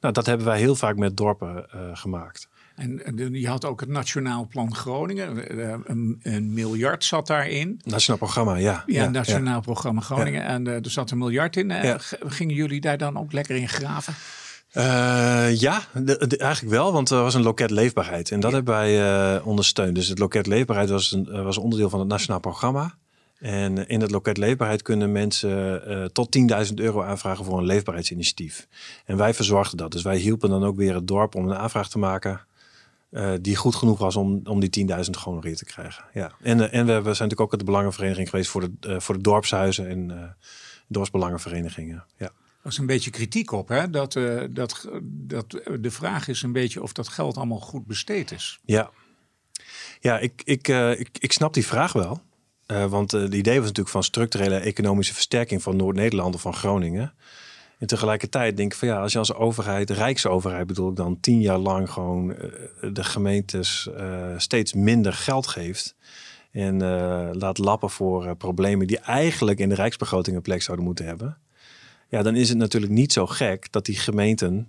Nou dat hebben wij heel vaak met dorpen eh, gemaakt. En en je had ook het Nationaal Plan Groningen. Eh, Een, een miljard zat daarin. Nationaal programma, ja. Ja, Nationaal Programma Groningen. En eh, er zat een miljard in. Eh, Gingen jullie daar dan ook lekker in graven? Eh, ja, de- de- eigenlijk wel, want er was een loket leefbaarheid. En dat hebben wij eh, ondersteund. Dus het loket leefbaarheid was een, eh, was onderdeel van het nationaal programma. En in het loket leefbaarheid kunnen mensen uh, tot 10.000 euro aanvragen voor een leefbaarheidsinitiatief. En wij verzorgden dat. Dus wij hielpen dan ook weer het dorp om een aanvraag te maken. Uh, die goed genoeg was om, om die 10.000 gewoon weer te krijgen. Ja. En, uh, en we, we, zijn natuurlijk ook de belangenvereniging geweest voor de, voor de dorpshuizen en dorpsbelangenverenigingen. Ja. Er is een beetje kritiek op, hè? Dat, dat, dat de vraag is een beetje of dat geld allemaal goed besteed is. Ja, ja ik, ik, ik, ik snap die vraag wel. Want het idee was natuurlijk van structurele economische versterking van Noord-Nederland of van Groningen. En tegelijkertijd denk ik van ja, als je als overheid, Rijksoverheid bedoel ik dan, tien jaar lang gewoon uh, de gemeentes steeds minder geld geeft. En laat lappen voor problemen die eigenlijk in de Rijksbegroting een plek zouden moeten hebben. Ja, dan is het natuurlijk niet zo gek dat die gemeenten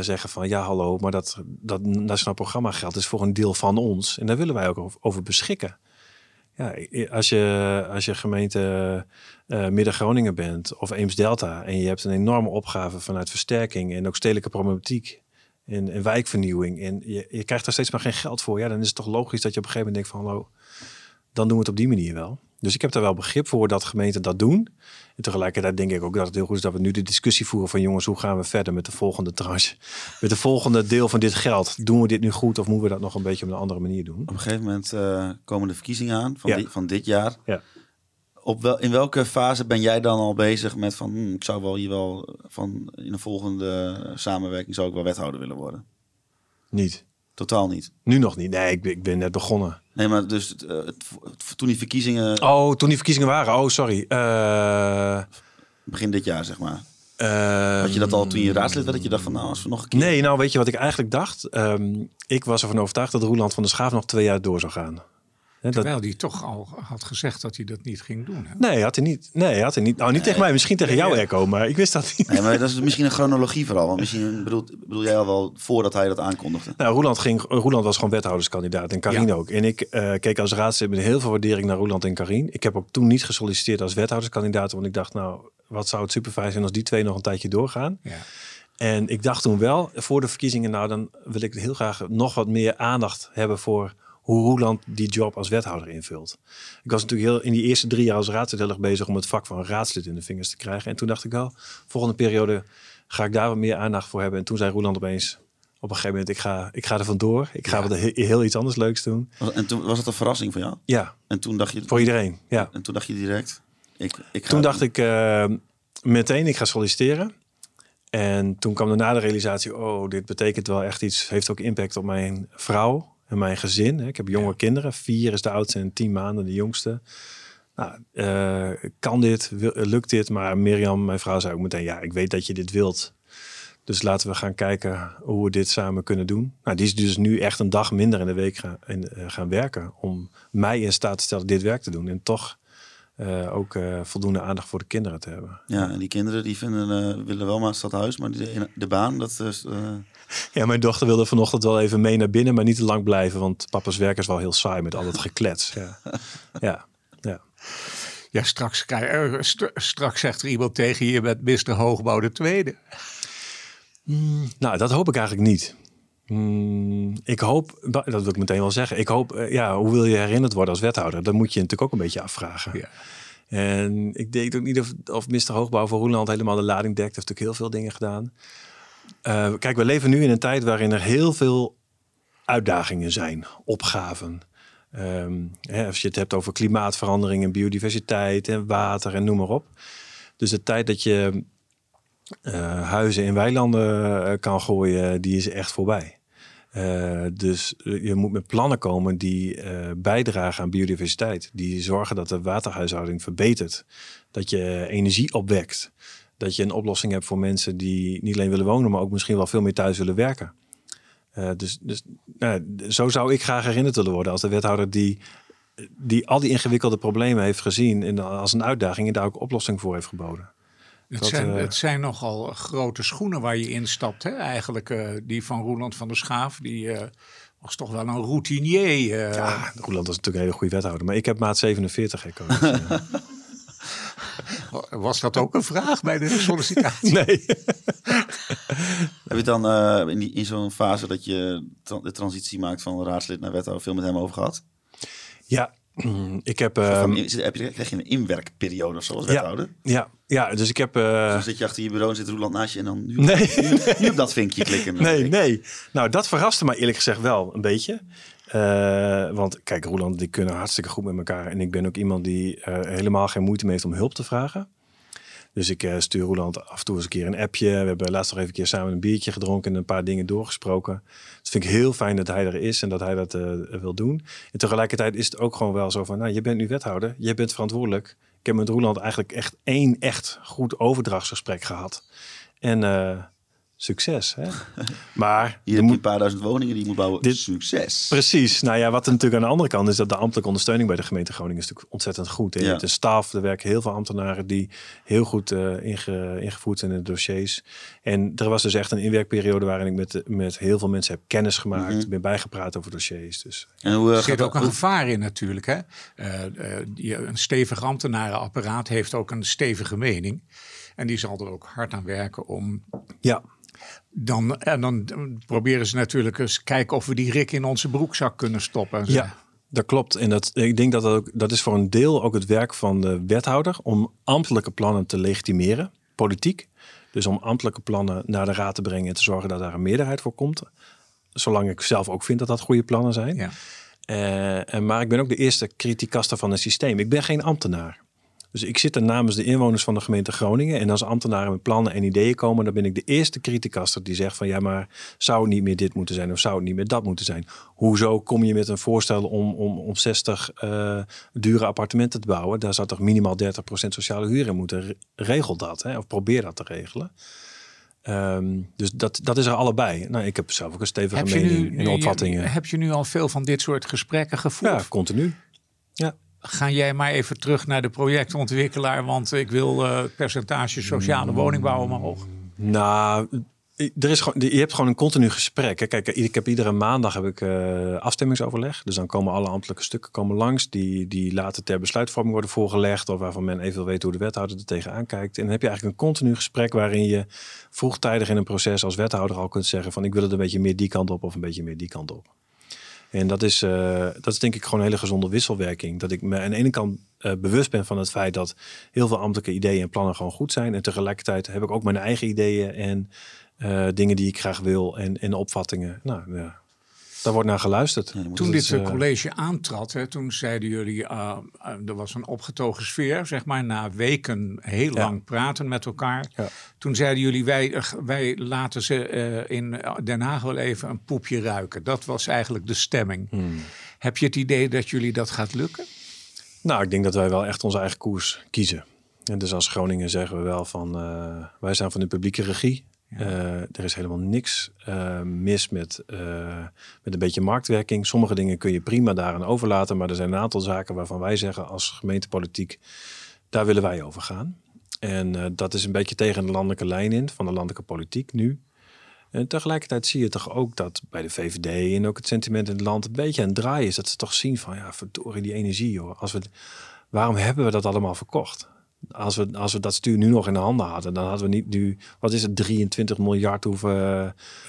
zeggen van ja, hallo, maar dat, dat nationaal programma geld is voor een deel van ons. En daar willen wij ook over beschikken. Ja, als je, als je gemeente uh, Midden-Groningen bent of Eems-Delta en je hebt een enorme opgave vanuit versterking en ook stedelijke problematiek en, en wijkvernieuwing en je, je krijgt daar steeds maar geen geld voor, ja, dan is het toch logisch dat je op een gegeven moment denkt van hallo, dan doen we het op die manier wel. Dus ik heb daar wel begrip voor dat gemeenten dat doen. En tegelijkertijd denk ik ook dat het heel goed is dat we nu de discussie voeren van jongens, hoe gaan we verder met de volgende tranche? Met de volgende deel van dit geld. Doen we dit nu goed of moeten we dat nog een beetje op een andere manier doen? Op een gegeven moment uh, komen de verkiezingen aan van, dit, van dit jaar. Ja. Op wel, in welke fase ben jij dan al bezig met van hm, ik zou wel hier wel van in een volgende samenwerking zou ik wel wethouder willen worden? Niet. Totaal niet. Nu nog niet. Nee, ik ben, ik ben net begonnen. Nee, maar dus uh, toen die verkiezingen. Oh, toen die verkiezingen waren. Oh, sorry. Uh... Begin dit jaar, zeg maar. Uh, Had je dat al toen je raadslid werd? Dat je dacht van, nou, als we nog een keer... Nee, nou, weet je wat ik eigenlijk dacht? Um, ik was ervan overtuigd dat Roeland van der Schaaf nog twee jaar door zou gaan. Terwijl hij toch al had gezegd dat hij dat niet ging doen. Hè? Nee, had hij niet. Nee, had hij niet. Nou, niet tegen mij. Misschien tegen jou, Echo. Maar ik wist dat niet. Nee, maar dat is misschien een chronologie vooral. Want misschien bedoel, bedoel jij al wel voordat hij dat aankondigde. Nou, Roeland, ging, Roeland was gewoon wethouderskandidaat. En Karin ook. En ik uh, keek als raadslid met heel veel waardering naar Roeland en Karin. Ik heb ook toen niet gesolliciteerd als wethouderskandidaat. Want ik dacht, nou, wat zou het super fijn zijn als die twee nog een tijdje doorgaan. Ja. En ik dacht toen wel, voor de verkiezingen, nou, dan wil ik heel graag nog wat meer aandacht hebben voor hoe Roeland die job als wethouder invult. Ik was natuurlijk heel in die eerste drie jaar als raadslid heel erg bezig om het vak van raadslid in de vingers te krijgen. En toen dacht ik wel, volgende periode ga ik daar wat meer aandacht voor hebben. En toen zei Roeland opeens op een gegeven moment, ik ga, ik ga er vandoor. Ik ga ja. wat heel, iets anders leuks doen. En toen was het een verrassing voor jou? Ja. En toen dacht je... Voor iedereen, ja. En toen dacht je direct... Ik, ik ga toen dacht ik uh, meteen, ik ga solliciteren. En toen kwam de realisatie, oh, dit betekent wel echt iets, heeft ook impact op mijn vrouw en mijn gezin. Ik heb jonge kinderen. Vier is de oudste en tien maanden de jongste. Nou, uh, kan dit? Lukt dit? Maar Mirjam, mijn vrouw, zei ook meteen... ja, ik weet dat je dit wilt. Dus laten we gaan kijken hoe we dit samen kunnen doen. Nou, die is dus nu echt een dag minder in de week gaan, in, uh, gaan werken... om mij in staat te stellen dit werk te doen. En toch uh, ook uh, voldoende aandacht voor de kinderen te hebben. Ja, en die kinderen die vinden, willen wel maar stadhuis, maar de, de baan, dat is... Ja, mijn dochter wilde vanochtend wel even mee naar binnen, maar niet te lang blijven, want papa's werk is wel heel saai met al dat geklets. Ja, ja. ja. ja straks, st straks zegt er iemand tegen je, met Mr. Hoogbouw de Tweede. Mm, nou, dat hoop ik eigenlijk niet. Mm, ik hoop, dat wil ik meteen wel zeggen. Ik hoop, ja, hoe wil je herinnerd worden als wethouder? Dat moet je natuurlijk ook een beetje afvragen. Ja. En ik denk ook niet of, of Mr. Hoogbouw voor Roeland helemaal de lading dekt. Heeft natuurlijk heel veel dingen gedaan. Uh, kijk, we leven nu in een tijd waarin er heel veel uitdagingen zijn, opgaven. Um, hè, als je het hebt over klimaatverandering en biodiversiteit en water en noem maar op. Dus de tijd dat je uh, huizen in weilanden uh, kan gooien, die is echt voorbij. Dus je moet met plannen komen die bijdragen aan biodiversiteit. Die zorgen dat de waterhuishouding verbetert. Dat je energie opwekt. Dat je een oplossing hebt voor mensen die niet alleen willen wonen, maar ook misschien wel veel meer thuis willen werken. dus dus nou, zo zou ik graag herinnerd willen worden als de wethouder die die al die ingewikkelde problemen heeft gezien en als een uitdaging en daar ook oplossing voor heeft geboden. Het, dat, zijn, uh, het zijn nogal grote schoenen waar je instapt, hè? eigenlijk. Uh, die van Roeland van der Schaaf, die was toch wel een routinier. Ja, Roeland was natuurlijk een hele goede wethouder. Maar ik heb maat 47 gekozen. Dus, was dat ook een vraag bij de sollicitatie? nee. heb je dan in, die, in zo'n fase dat je de transitie maakt van raadslid naar wethouder veel met hem over gehad? Ja, Ik heb... Ehm, van in- zit- heb je, krijg je een inwerkperiode of zo als wethouder? ja, ja, dus ik heb... eh, Dan zit je achter je bureau en zit Roeland naast je en dan nu, nee, nu, nu op dat vinkje klikken. nee, nee. Nou, dat verraste me eerlijk gezegd wel een beetje. Eh, want kijk, Roland, die kunnen hartstikke goed met elkaar. En ik ben ook iemand die er helemaal geen moeite mee heeft om hulp te vragen. Dus ik eh, stuur Roland af en toe eens een keer een appje. We hebben laatst nog even een keer samen een biertje gedronken en een paar dingen doorgesproken. Dus vind ik heel fijn dat hij er is en dat hij dat eh, wil doen. En tegelijkertijd is het ook gewoon wel zo van, nou, je bent nu wethouder, je bent verantwoordelijk. Ik heb met Roland eigenlijk echt één echt goed overdrachtsgesprek gehad. En eh, succes, hè? Maar Hier heb je moet- een paar duizend woningen die je moet bouwen. Dit- Succes. Precies. Nou ja, wat er natuurlijk aan de andere kant is dat de ambtelijke ondersteuning bij de gemeente Groningen is natuurlijk ontzettend goed. hè. Je Ja. hebt een staf, er werken heel veel ambtenaren die heel goed eh, inge- ingevoerd zijn in de dossiers. En er was dus echt een inwerkperiode waarin ik met, met heel veel mensen heb kennis gemaakt, Mhm. ben bijgepraat over dossiers. Dus En hoe eh, Er zit gaat ook een gevaar in natuurlijk. Hè? Eh, eh, die- een stevig ambtenarenapparaat heeft ook een stevige mening. En die zal er ook hard aan werken om ja, dan, en dan proberen ze natuurlijk eens kijken of we die rik in onze broekzak kunnen stoppen. Ja, dat klopt. En dat, ik denk dat dat, ook, dat is voor een deel ook het werk van de wethouder om ambtelijke plannen te legitimeren, politiek. Dus om ambtelijke plannen naar de raad te brengen en te zorgen dat daar een meerderheid voor komt. Zolang ik zelf ook vind dat dat goede plannen zijn. Ja. En, maar ik ben ook de eerste criticaster van het systeem. Ik ben geen ambtenaar. Dus ik zit er namens de inwoners van de gemeente Groningen. En als ambtenaren met plannen en ideeën komen, dan ben ik de eerste criticaster die zegt van ja, maar zou het niet meer dit moeten zijn of zou het niet meer dat moeten zijn? Hoezo kom je met een voorstel om, om, om 60 eh, dure appartementen te bouwen? Daar zou toch minimaal 30% sociale huur in moeten. Re- Regel dat, hè? of probeer dat te regelen. Ehm, dus dat, dat is er allebei. Nou, ik heb zelf ook een stevige Heb, mening nu, en opvattingen. heb je nu al veel van dit soort gesprekken gevoerd? ja, continu. Ja. Ga jij maar even terug naar de projectontwikkelaar, want ik wil het percentage sociale woningbouw omhoog. Nou, er is gewoon, je hebt gewoon een continu gesprek. Kijk, ik heb iedere maandag heb ik eh, afstemmingsoverleg. Dus dan komen alle ambtelijke stukken komen langs. Die, die later ter besluitvorming worden voorgelegd. Of waarvan men even wil weten hoe de wethouder er tegenaan kijkt. En dan heb je eigenlijk een continu gesprek waarin je vroegtijdig in een proces als wethouder al kunt zeggen van ik wil het een beetje meer die kant op of een beetje meer die kant op. En dat is, eh, dat is denk ik gewoon een hele gezonde wisselwerking. Dat ik me aan de ene kant eh, bewust ben van het feit dat heel veel ambtelijke ideeën en plannen gewoon goed zijn. En tegelijkertijd heb ik ook mijn eigen ideeën en eh, dingen die ik graag wil en, en opvattingen. Nou, ja, daar wordt naar geluisterd. Ja, Toen dit is, eh, college aantrad, hè, toen zeiden jullie, uh, uh, er was een opgetogen sfeer, zeg maar, na weken heel Ja. lang praten met elkaar. Ja. Toen zeiden jullie, wij, uh, wij laten ze uh, in Den Haag wel even een poepje ruiken. Dat was eigenlijk de stemming. Hmm. Heb je het idee dat jullie dat gaat lukken? Nou, ik denk dat wij wel echt onze eigen koers kiezen. En dus als Groningen zeggen we wel van uh, wij zijn van de publieke regie. Uh, er is helemaal niks uh, mis met, uh, met een beetje marktwerking. Sommige dingen kun je prima daaraan overlaten. Maar er zijn een aantal zaken waarvan wij zeggen als gemeentepolitiek, daar willen wij over gaan. En dat is een beetje tegen de landelijke lijn in van de landelijke politiek nu. En tegelijkertijd zie je toch ook dat bij de VVD en ook het sentiment in het land een beetje aan het draaien is. Dat ze toch zien van ja, verdorie die energie joh. Als we, waarom hebben we dat allemaal verkocht? Als we, als we dat stuur nu nog in de handen hadden, dan hadden we niet nu, wat is het, 23 miljard hoeven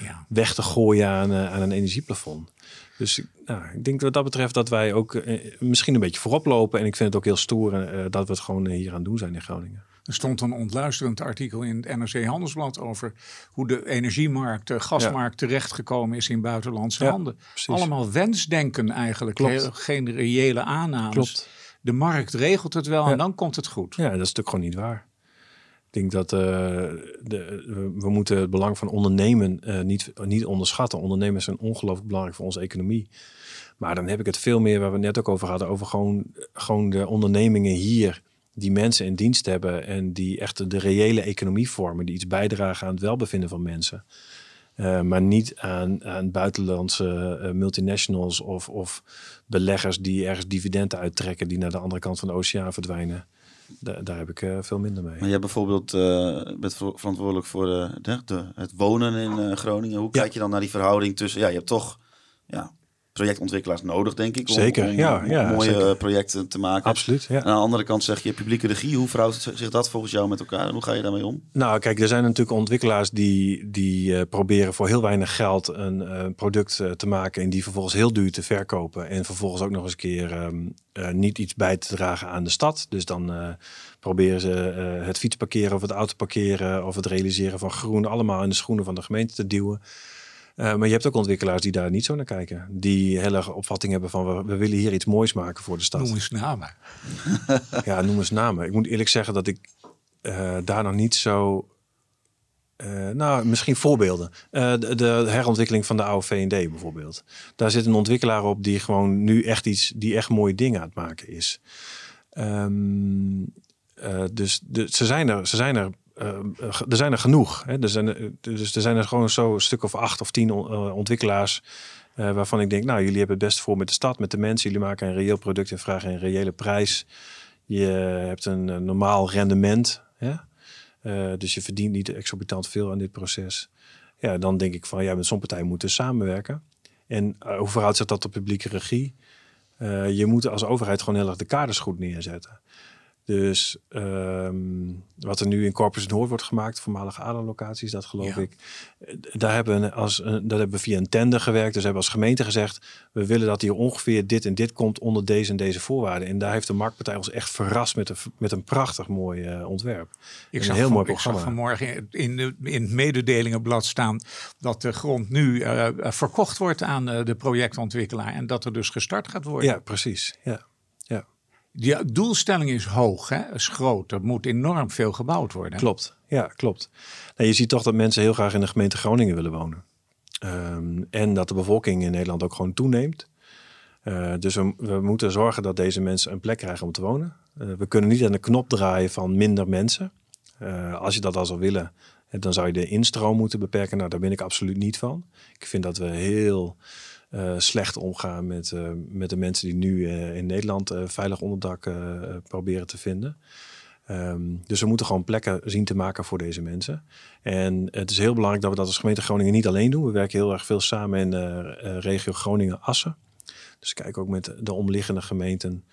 ja. weg te gooien aan, aan een energieplafond. Dus nou, ik denk wat dat betreft dat wij ook eh, misschien een beetje voorop lopen. En ik vind het ook heel stoer eh, dat we het gewoon hier aan doen zijn in Groningen. Er stond een ontluisterend artikel in het NRC Handelsblad over hoe de energiemarkt, de gasmarkt ja. terechtgekomen is in buitenlandse ja, handen. Precies. Allemaal wensdenken eigenlijk, Heel, geen reële aannames. Klopt. De markt regelt het wel ja. en dan komt het goed. Ja, dat is natuurlijk gewoon niet waar. Ik denk dat uh, de, we, moeten het belang van ondernemen uh, niet, niet onderschatten. Ondernemers zijn ongelooflijk belangrijk voor onze economie. Maar dan heb ik het veel meer waar we het net ook over hadden. Over gewoon, gewoon de ondernemingen hier die mensen in dienst hebben en die echt de reële economie vormen, die iets bijdragen aan het welbevinden van mensen. Uh, maar niet aan, aan buitenlandse uh, multinationals of, of beleggers die ergens dividenden uittrekken die naar de andere kant van de oceaan verdwijnen. Da daar heb ik uh, veel minder mee. Maar jij bijvoorbeeld bent verantwoordelijk voor de, de, het wonen in Groningen. Hoe ja. kijk je dan naar die verhouding tussen, ja, je hebt toch ja, projectontwikkelaars nodig, denk ik. Om, Zeker, om, ja, om ja, mooie zeker. projecten te maken. Absoluut, ja. En aan de andere kant zeg je publieke regie. Hoe verhoudt zich dat volgens jou met elkaar? En hoe ga je daarmee om? Nou, kijk, er zijn natuurlijk ontwikkelaars die, die eh, proberen voor heel weinig geld een eh, product eh, te maken en die vervolgens heel duur te verkopen. En vervolgens ook nog eens een keer ehm, eh, niet iets bij te dragen aan de stad. Dus dan proberen ze het fietsparkeren of het autoparkeren of het realiseren van groen allemaal in de schoenen van de gemeente te duwen. Eh, maar je hebt ook ontwikkelaars die daar niet zo naar kijken. Die heel erg opvatting hebben van we, we willen hier iets moois maken voor de stad. Noem eens namen. Ja, noem eens namen. Ik moet eerlijk zeggen dat ik eh, daar nog niet zo. eh, nou, misschien voorbeelden. De, de herontwikkeling van de oude V&D bijvoorbeeld. Daar zit een ontwikkelaar op die gewoon nu echt iets, die echt mooie dingen aan het maken is. Ehm, eh, dus de, ze zijn er, ze zijn er, er zijn er genoeg. Hè? Er zijn, er- dus er zijn er gewoon zo een stuk of acht of tien eh, ontwikkelaars eh, waarvan ik denk, nou, jullie hebben het best voor met de stad, met de mensen. Jullie maken een reëel product en vragen een reële prijs. Je hebt een, eh, normaal rendement. Hè? Eh, dus je verdient niet exorbitant veel aan dit proces. Ja, dan denk ik van, ja, met zo'n partij moeten samenwerken. En eh, hoe verhoudt zich dat tot publieke regie? Eh, je moet als overheid gewoon heel erg de kaders goed neerzetten. Dus ehm, wat er nu in Corpus Noord wordt gemaakt, voormalige ADA-locaties, dat geloof Ja. ik. eh, Daar hebben, we als, een- dat hebben we via een tender gewerkt. Dus we hebben als gemeente gezegd, we willen dat hier ongeveer dit en dit komt onder deze en deze voorwaarden. En daar heeft de marktpartij ons echt verrast met een, met een prachtig mooi eh, ontwerp. Ik een zag, heel van- mooi ik zag programma. vanmorgen in, de, in het mededelingenblad staan dat de grond nu eh, verkocht wordt aan eh, de projectontwikkelaar en dat er dus gestart gaat worden. Ja, precies. Ja. Ja. Die doelstelling is hoog, hè? is groot. Er moet enorm veel gebouwd worden. Klopt, ja, klopt. Nou, je ziet toch dat mensen heel graag in de gemeente Groningen willen wonen. Ehm, en dat de bevolking in Nederland ook gewoon toeneemt. Eh, dus we, we moeten zorgen dat deze mensen een plek krijgen om te wonen. Eh, we kunnen niet aan de knop draaien van minder mensen. Eh, als je dat al zou willen, dan zou je de instroom moeten beperken. Nou, daar ben ik absoluut niet van. Ik vind dat we heel slecht omgaan met, eh, met de mensen die nu eh, in Nederland eh, veilig onderdak eh, proberen te vinden. Ehm, dus we moeten gewoon plekken zien te maken voor deze mensen. En het is heel belangrijk dat we dat als gemeente Groningen niet alleen doen. We werken heel erg veel samen in eh, regio Groningen-Assen. Dus kijk ook met de omliggende gemeenten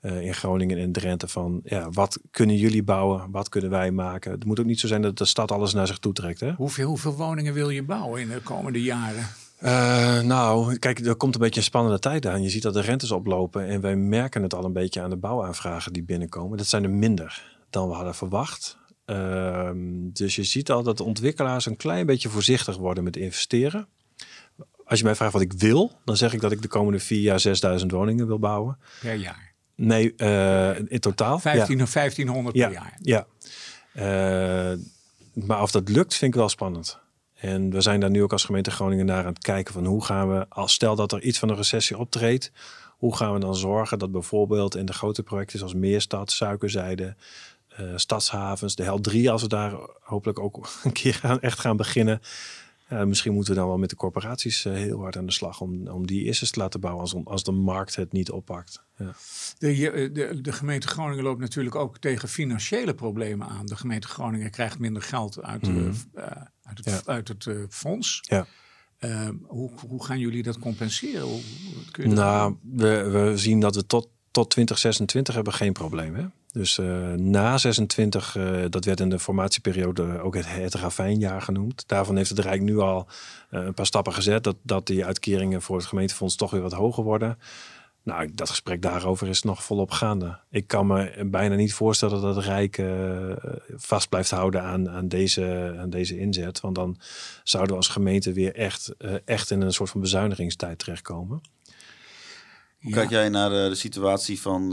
eh, in Groningen en Drenthe van... Ja, wat kunnen jullie bouwen? Wat kunnen wij maken? Het moet ook niet zo zijn dat de stad alles naar zich toe trekt. Hè? Hoeveel, hoeveel woningen wil je bouwen in de komende jaren? Eh, nou, kijk, er komt een beetje een spannende tijd aan. Je ziet dat de rentes oplopen en wij merken het al een beetje aan de bouwaanvragen die binnenkomen. Dat zijn er minder dan we hadden verwacht. Ehm, dus je ziet al dat de ontwikkelaars een klein beetje voorzichtig worden met investeren. Als je mij vraagt wat ik wil, dan zeg ik dat ik de komende vier jaar 6000 woningen wil bouwen. Per jaar. Nee, eh, in totaal. 15 of 1500 ja. per jaar. Ja. Eh, maar of dat lukt, vind ik wel spannend. En we zijn daar nu ook als gemeente Groningen naar aan het kijken van hoe gaan we, als stel dat er iets van een recessie optreedt, hoe gaan we dan zorgen dat bijvoorbeeld in de grote projecten zoals Meerstad, Suikerzijde, eh, Stadshavens, de Hel 3, als we daar hopelijk ook een keer gaan, echt gaan beginnen. Ja, misschien moeten we dan wel met de corporaties eh, heel hard aan de slag om, om die eens te laten bouwen als, als de markt het niet oppakt. Ja. De, je- de, de gemeente Groningen loopt natuurlijk ook tegen financiële problemen aan. De gemeente Groningen krijgt minder geld uit, eh, uit het, Ja. uit het eh, fonds. Ja. Eh, hoe, hoe gaan jullie dat compenseren? Hoe, hoe kun je dat Nou, we, we zien dat we tot, tot 2026 hebben geen probleem. Hè? Dus eh, na 26, eh, dat werd in de formatieperiode ook het, het ravijnjaar genoemd. Daarvan heeft het Rijk nu al eh, een paar stappen gezet. Dat, dat die uitkeringen voor het gemeentefonds toch weer wat hoger worden. Nou, dat gesprek daarover is nog volop gaande. Ik kan me bijna niet voorstellen dat het Rijk eh, vast blijft houden aan, aan, deze, aan deze inzet. Want dan zouden we als gemeente weer echt, eh, echt in een soort van bezuinigingstijd terechtkomen. Hoe Ja. kijk jij naar de, de situatie van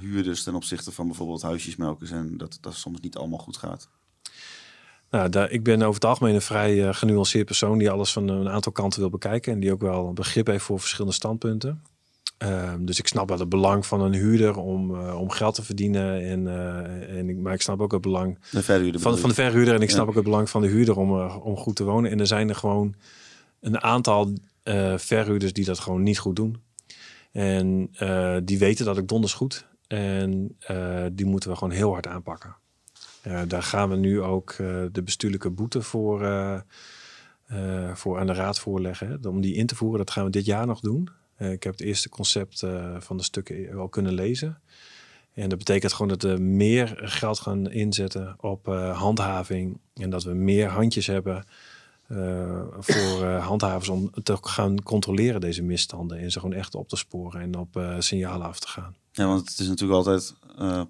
huurders ten opzichte van bijvoorbeeld huisjesmelkers en dat dat soms niet allemaal goed gaat? Nou, daar, ik ben over het algemeen een vrij eh, genuanceerd persoon die alles van een aantal kanten wil bekijken en die ook wel een begrip heeft voor verschillende standpunten. Ehm, dus ik snap wel het belang van een huurder om, eh, om geld te verdienen. En, eh, en ik, maar ik snap ook het belang De verhuurder van, van de verhuurder. En ik Ja. snap ook het belang van de huurder om, eh, om goed te wonen. En er zijn er gewoon een aantal eh, verhuurders die dat gewoon niet goed doen. En eh, die weten dat ik donders goed. En eh, die moeten we gewoon heel hard aanpakken. Eh, daar gaan we nu ook de bestuurlijke boete voor, voor aan de raad voorleggen. Om die in te voeren. Dat gaan we dit jaar nog doen. ik heb het eerste concept van de stukken al kunnen lezen. En dat betekent gewoon dat we meer geld gaan inzetten op handhaving. En dat we meer handjes hebben voor uh, handhavers om te gaan controleren deze misstanden en ze gewoon echt op te sporen en op uh, signalen af te gaan. Ja, want het is natuurlijk altijd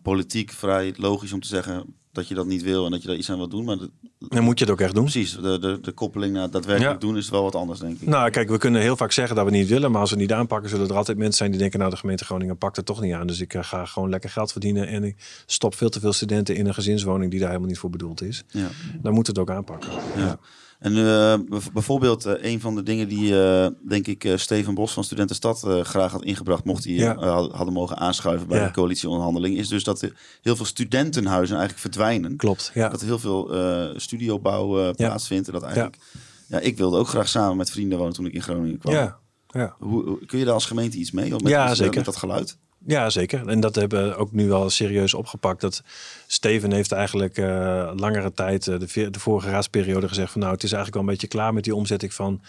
politiek vrij logisch om te zeggen dat je dat niet wil en dat je daar iets aan wilt doen. Maar dan moet je het ook echt doen. Precies, de, de, de koppeling naar daadwerkelijk doen is wel wat anders, denk ik. Nou, kijk, we kunnen heel vaak zeggen dat we niet willen, maar als we het niet aanpakken, zullen er altijd mensen zijn die denken, nou, de gemeente Groningen pakt het toch niet aan. Dus ik ga gewoon lekker geld verdienen en ik stop veel te veel studenten in een gezinswoning die daar helemaal niet voor bedoeld is. Ja. Dan moet het ook aanpakken. ja. En uh, bijvoorbeeld uh, een van de dingen die, uh, denk ik, Steven Bos van Studentenstad graag had ingebracht, mocht hij ja. hadden mogen aanschuiven bij de coalitieonderhandeling, is dus dat er heel veel studentenhuizen eigenlijk verdwijnen. Klopt. Ja. Dat er heel veel studiobouw plaatsvindt. En dat eigenlijk, ja. ik wilde ook graag samen met vrienden wonen toen ik in Groningen kwam. Ja. Ja. Hoe, kun je daar als gemeente iets mee? Met, ja, zeker. met dat geluid? Ja, zeker. En dat hebben we ook nu wel serieus opgepakt. Dat Steven heeft eigenlijk uh, langere tijd, uh, de, de, vorige raadsperiode, gezegd van nou, het is eigenlijk wel een beetje klaar met die omzetting van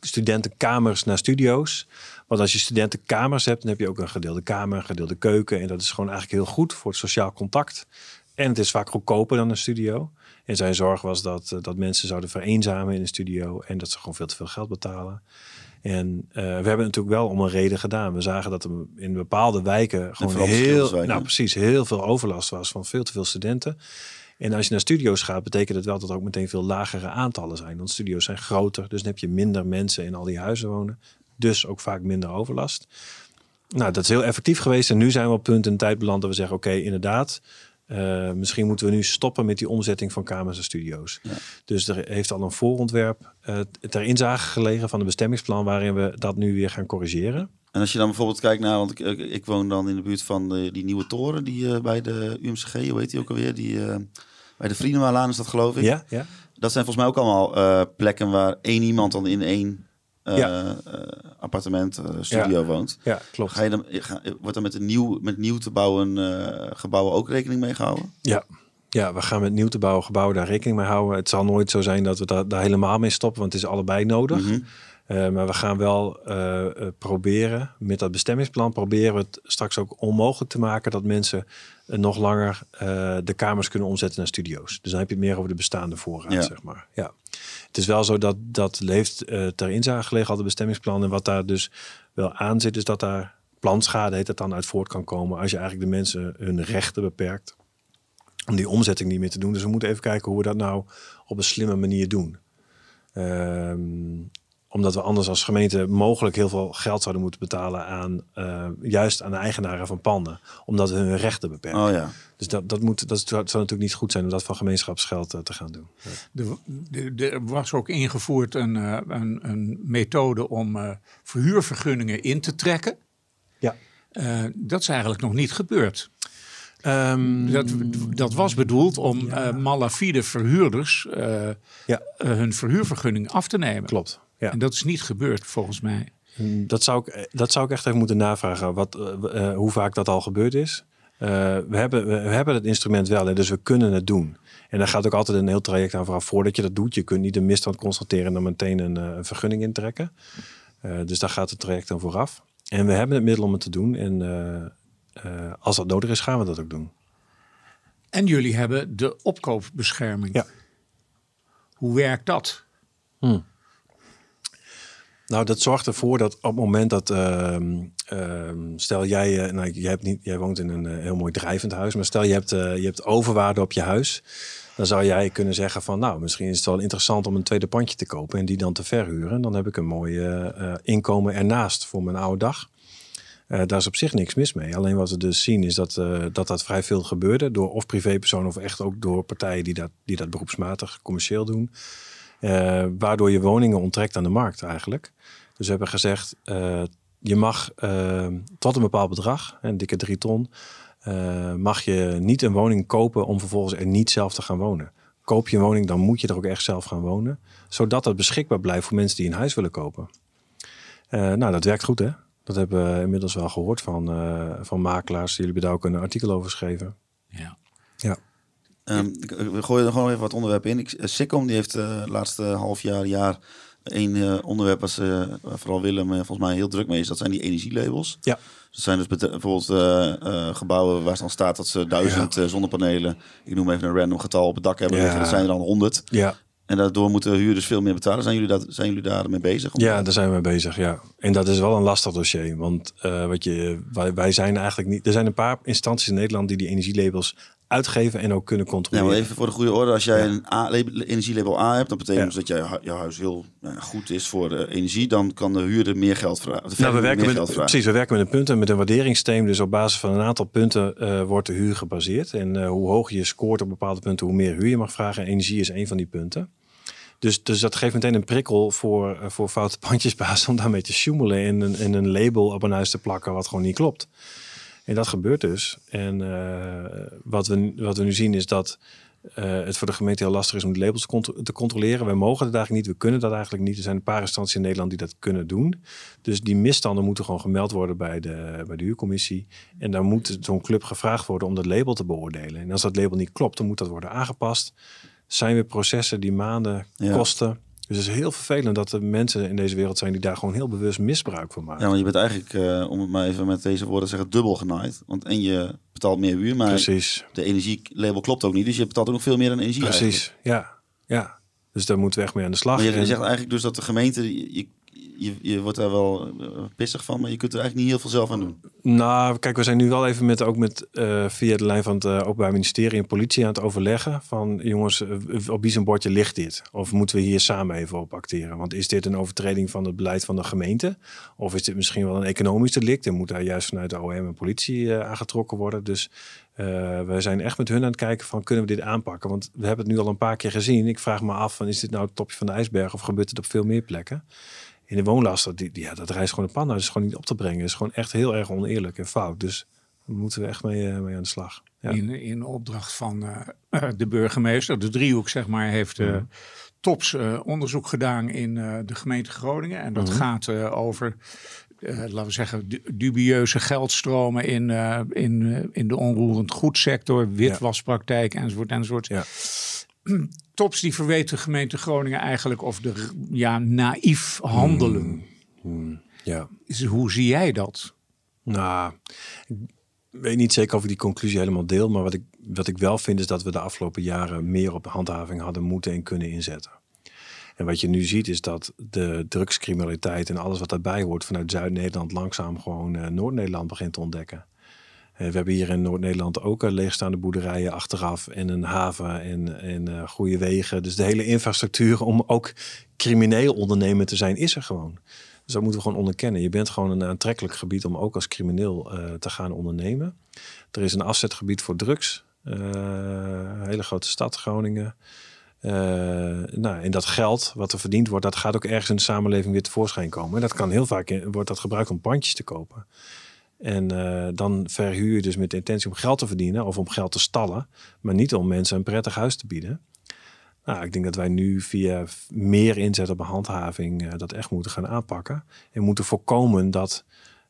studentenkamers naar studio's. Want als je studentenkamers hebt, dan heb je ook een gedeelde kamer, een gedeelde keuken. En dat is gewoon eigenlijk heel goed voor het sociaal contact. En het is vaak goedkoper dan een studio. En zijn zorg was dat, uh, dat mensen zouden vereenzamen in een studio en dat ze gewoon veel te veel geld betalen. En uh, we hebben het natuurlijk wel om een reden gedaan. We zagen dat er in bepaalde wijken gewoon heel, nou precies, heel veel overlast was van veel te veel studenten. En als je naar studio's gaat, betekent het wel dat er ook meteen veel lagere aantallen zijn. Want studio's zijn groter, dus dan heb je minder mensen in al die huizen wonen. Dus ook vaak minder overlast. Nou, dat is heel effectief geweest. En nu zijn we op punt in tijd beland dat we zeggen: oké, inderdaad, uh, misschien moeten we nu stoppen met die omzetting van kamers en studio's. Ja. Dus er heeft al een voorontwerp uh, ter inzage gelegen van een bestemmingsplan waarin we dat nu weer gaan corrigeren. En als je dan bijvoorbeeld kijkt naar, want ik, ik woon dan in de buurt van de, die nieuwe toren die uh, bij de UMCG, hoe heet die ook alweer? Die, bij de Vriendenmaalaan is dat geloof ik. Ja, ja. Dat zijn volgens mij ook allemaal plekken waar één iemand dan in één ja. appartement, studio woont. Ja, klopt. Ga je dan, ga, wordt er met, een nieuw, met nieuw te bouwen gebouwen ook rekening mee gehouden? Ja. Ja, we gaan met nieuw te bouwen gebouwen daar rekening mee houden. Het zal nooit zo zijn dat we daar, daar helemaal mee stoppen, want het is allebei nodig. Mm maar we gaan wel uh, proberen, met dat bestemmingsplan, proberen we het straks ook onmogelijk te maken dat mensen nog langer de kamers kunnen omzetten naar studio's. Dus dan heb je het meer over de bestaande voorraad, zeg maar. Ja. Het is wel zo dat dat leeft ter inzage gelegen, al de bestemmingsplan. En wat daar dus wel aan zit, is dat daar planschade, heet het dan, uit voort kan komen als je eigenlijk de mensen hun rechten beperkt om die omzetting niet meer te doen. Dus we moeten even kijken hoe we dat nou op een slimme manier doen. Um, omdat we anders als gemeente mogelijk heel veel geld zouden moeten betalen aan uh, juist aan de eigenaren van panden. Omdat we hun rechten beperken. Oh ja. Dus dat, dat, moet, dat zou natuurlijk niet goed zijn om dat van gemeenschapsgeld uh, te gaan doen. Er was ook ingevoerd een, uh, een, een, methode om verhuurvergunningen in te trekken. Ja. dat is eigenlijk nog niet gebeurd. Um, dat, dat, was bedoeld om ja. uh, malafide verhuurders uh, ja. uh, hun verhuurvergunning af te nemen. Klopt. Ja. En dat is niet gebeurd volgens mij. Mm, dat zou ik, dat zou ik echt even moeten navragen, wat, hoe vaak dat al gebeurd is. we, hebben, we hebben het instrument wel, en dus we kunnen het doen. En daar gaat ook altijd een heel traject aan vooraf voordat je dat doet. Je kunt niet een misstand constateren en dan meteen een, een vergunning intrekken. dus daar gaat het traject aan vooraf. En we hebben het middel om het te doen. En uh, als dat nodig is, gaan we dat ook doen. En jullie hebben de opkoopbescherming. Ja. Hoe werkt dat? Hmm. Nou, dat zorgt ervoor dat op het moment dat, uh, uh, stel jij, uh, nou, jij, hebt niet, jij woont in een uh, heel mooi drijvend huis, maar stel je hebt, je hebt overwaarde op je huis, dan zou jij kunnen zeggen van, nou, misschien is het wel interessant om een tweede pandje te kopen en die dan te verhuren. Dan heb ik een mooi inkomen ernaast voor mijn oude dag. Daar is op zich niks mis mee. Alleen wat we dus zien is dat, dat dat vrij veel gebeurde. Door of privépersonen of echt ook door partijen die dat, die dat beroepsmatig commercieel doen. Uh, waardoor je woningen onttrekt aan de markt eigenlijk. Dus we hebben gezegd, je mag tot een bepaald bedrag, een dikke drie ton, mag je niet een woning kopen om vervolgens er niet zelf te gaan wonen. Koop je een woning, dan moet je er ook echt zelf gaan wonen. Zodat dat beschikbaar blijft voor mensen die een huis willen kopen. nou, dat werkt goed hè. Dat hebben we inmiddels wel gehoord van, van makelaars. Jullie hebben daar ook een artikel over geschreven. Ja. ja. Um, we gooien er gewoon even wat onderwerpen in. Ik, Sikkom die heeft de laatste half jaar, jaar één uh, onderwerp was, uh, waar vooral Willem volgens mij heel druk mee is. Dat zijn die energielabels. Ja. Dat zijn dus bijvoorbeeld gebouwen waar dan staat dat ze duizend ja. zonnepanelen, ik noem even een random getal, op het dak hebben liggen. Dat zijn er dan honderd. Ja. En daardoor moeten huurders veel meer betalen. Zijn jullie, dat, zijn jullie daarmee bezig? Ja, daar zijn we mee bezig, ja. En dat is wel een lastig dossier. Want wat je, wij, wij zijn eigenlijk niet... Er zijn een paar instanties in Nederland die die energielabels uitgeven en ook kunnen controleren. Ja, maar even voor de goede orde. Als jij een A, energielabel A hebt, dat betekent dus dat jij, jouw huis heel nou, goed is voor de energie. Dan kan de huurder meer geld vragen. Nou, we werken met, precies, we werken met een punten, met een waarderingssysteem. Dus op basis van een aantal punten uh, wordt de huur gebaseerd. En uh, hoe hoger je scoort op bepaalde punten, hoe meer huur je mag vragen. Energie is een van die punten. Dus, dus dat geeft meteen een prikkel voor, uh, voor foute pandjesbaas om daarmee te sjoemelen en een, en een label op een huis te plakken wat gewoon niet klopt. En dat gebeurt dus. En uh, wat, we, wat we nu zien is dat uh, het voor de gemeente heel lastig is om die labels te, contro te, controleren. Wij mogen het eigenlijk niet, we kunnen dat eigenlijk niet. Er zijn een paar instanties in Nederland die dat kunnen doen. Dus die misstanden moeten gewoon gemeld worden bij de, bij de huurcommissie. En dan moet zo'n club gevraagd worden om dat label te beoordelen. En als dat label niet klopt, dan moet dat worden aangepast. Zijn weer processen die maanden ja. kosten. Dus het is heel vervelend dat er mensen in deze wereld zijn die daar gewoon heel bewust misbruik van maken. Ja, want je bent eigenlijk, uh, om het maar even met deze woorden te zeggen, dubbel genaaid. Want en je betaalt meer huur, maar Precies. de energielabel klopt ook niet. Dus je betaalt ook nog veel meer dan energie Precies, eigenlijk. ja. ja. Dus daar moeten we echt mee aan de slag. Maar je zegt eigenlijk dus dat de gemeente, je, je, je wordt daar wel pissig van, maar je kunt er eigenlijk niet heel veel zelf aan doen. Nou, kijk, we zijn nu wel even met ook met uh, via de lijn van het uh, Openbaar Ministerie en politie aan het overleggen van jongens, op wie zijn bordje ligt dit? Of moeten we hier samen even op acteren? Want is dit een overtreding van het beleid van de gemeente? Of is dit misschien wel een economisch delict en moet daar juist vanuit de OM en politie aangetrokken worden? Dus wij zijn echt met hun aan het kijken van kunnen we dit aanpakken? Want we hebben het nu al een paar keer gezien. Ik vraag me af van is dit nou het topje van de ijsberg of gebeurt het op veel meer plekken? In de woonlasten, die, die, ja, dat reist gewoon een pan. Dat is gewoon niet op te brengen. Het is gewoon echt heel erg oneerlijk en fout. Dus daar moeten we echt mee, uh, mee aan de slag. Ja. In, in opdracht van uh, de burgemeester, de driehoek zeg maar, heeft uh, mm. TOPS onderzoek gedaan in de gemeente Groningen. En dat mm. gaat over, laten we zeggen, dubieuze geldstromen in, in, in de onroerend goedsector, witwaspraktijk enzovoort enzovoort. Ja. Tops die verweet de gemeente Groningen eigenlijk of de ja, naïef handelen. Hmm. Hmm. Ja. Hoe zie jij dat? Nou, ik weet niet zeker of ik die conclusie helemaal deel. Maar wat ik, wat ik wel vind is dat we de afgelopen jaren meer op handhaving hadden moeten en kunnen inzetten. En wat je nu ziet is dat de drugscriminaliteit en alles wat daarbij hoort vanuit Zuid-Nederland langzaam gewoon uh, Noord-Nederland begint te ontdekken. Uh, we hebben hier in Noord-Nederland ook uh, leegstaande boerderijen achteraf en een haven en, uh, goede wegen. Dus de hele infrastructuur om ook crimineel ondernemer te zijn is er gewoon. Dus dat moeten we gewoon onderkennen. Je bent gewoon een aantrekkelijk gebied om ook als crimineel te gaan ondernemen. Er is een afzetgebied voor drugs. hele grote stad, Groningen. nou, en dat geld wat er verdiend wordt, dat gaat ook ergens in de samenleving weer tevoorschijn komen. En dat kan heel vaak wordt dat gebruikt om pandjes te kopen. En uh, dan verhuur je dus met de intentie om geld te verdienen of om geld te stallen, maar niet om mensen een prettig huis te bieden. Nou, ik denk dat wij nu via meer inzet op handhaving uh, dat echt moeten gaan aanpakken. En moeten voorkomen dat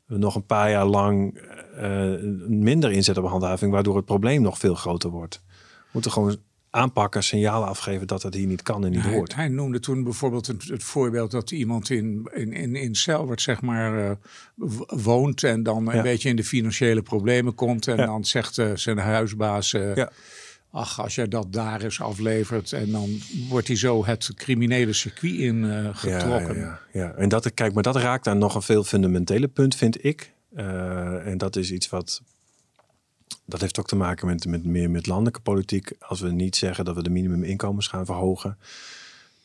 we nog een paar jaar lang uh, minder inzet op handhaving, waardoor het probleem nog veel groter wordt. We moeten gewoon aanpakken, signalen afgeven dat dat hier niet kan en niet hij, hoort. Hij noemde toen bijvoorbeeld het, het voorbeeld dat iemand in, in, in, in Selwert zeg maar uh, woont en dan een ja. beetje in de financiële problemen komt en ja. dan zegt uh, zijn huisbaas... Uh, ja. Ach, als jij dat daar eens aflevert en dan wordt hij zo het criminele circuit in getrokken. Ja, ja, ja, en dat, kijk, maar dat raakt aan nog een veel fundamentele punt, vind ik. en dat is iets wat dat heeft ook te maken met, met meer met landelijke politiek. Als we niet zeggen dat we de minimuminkomens gaan verhogen,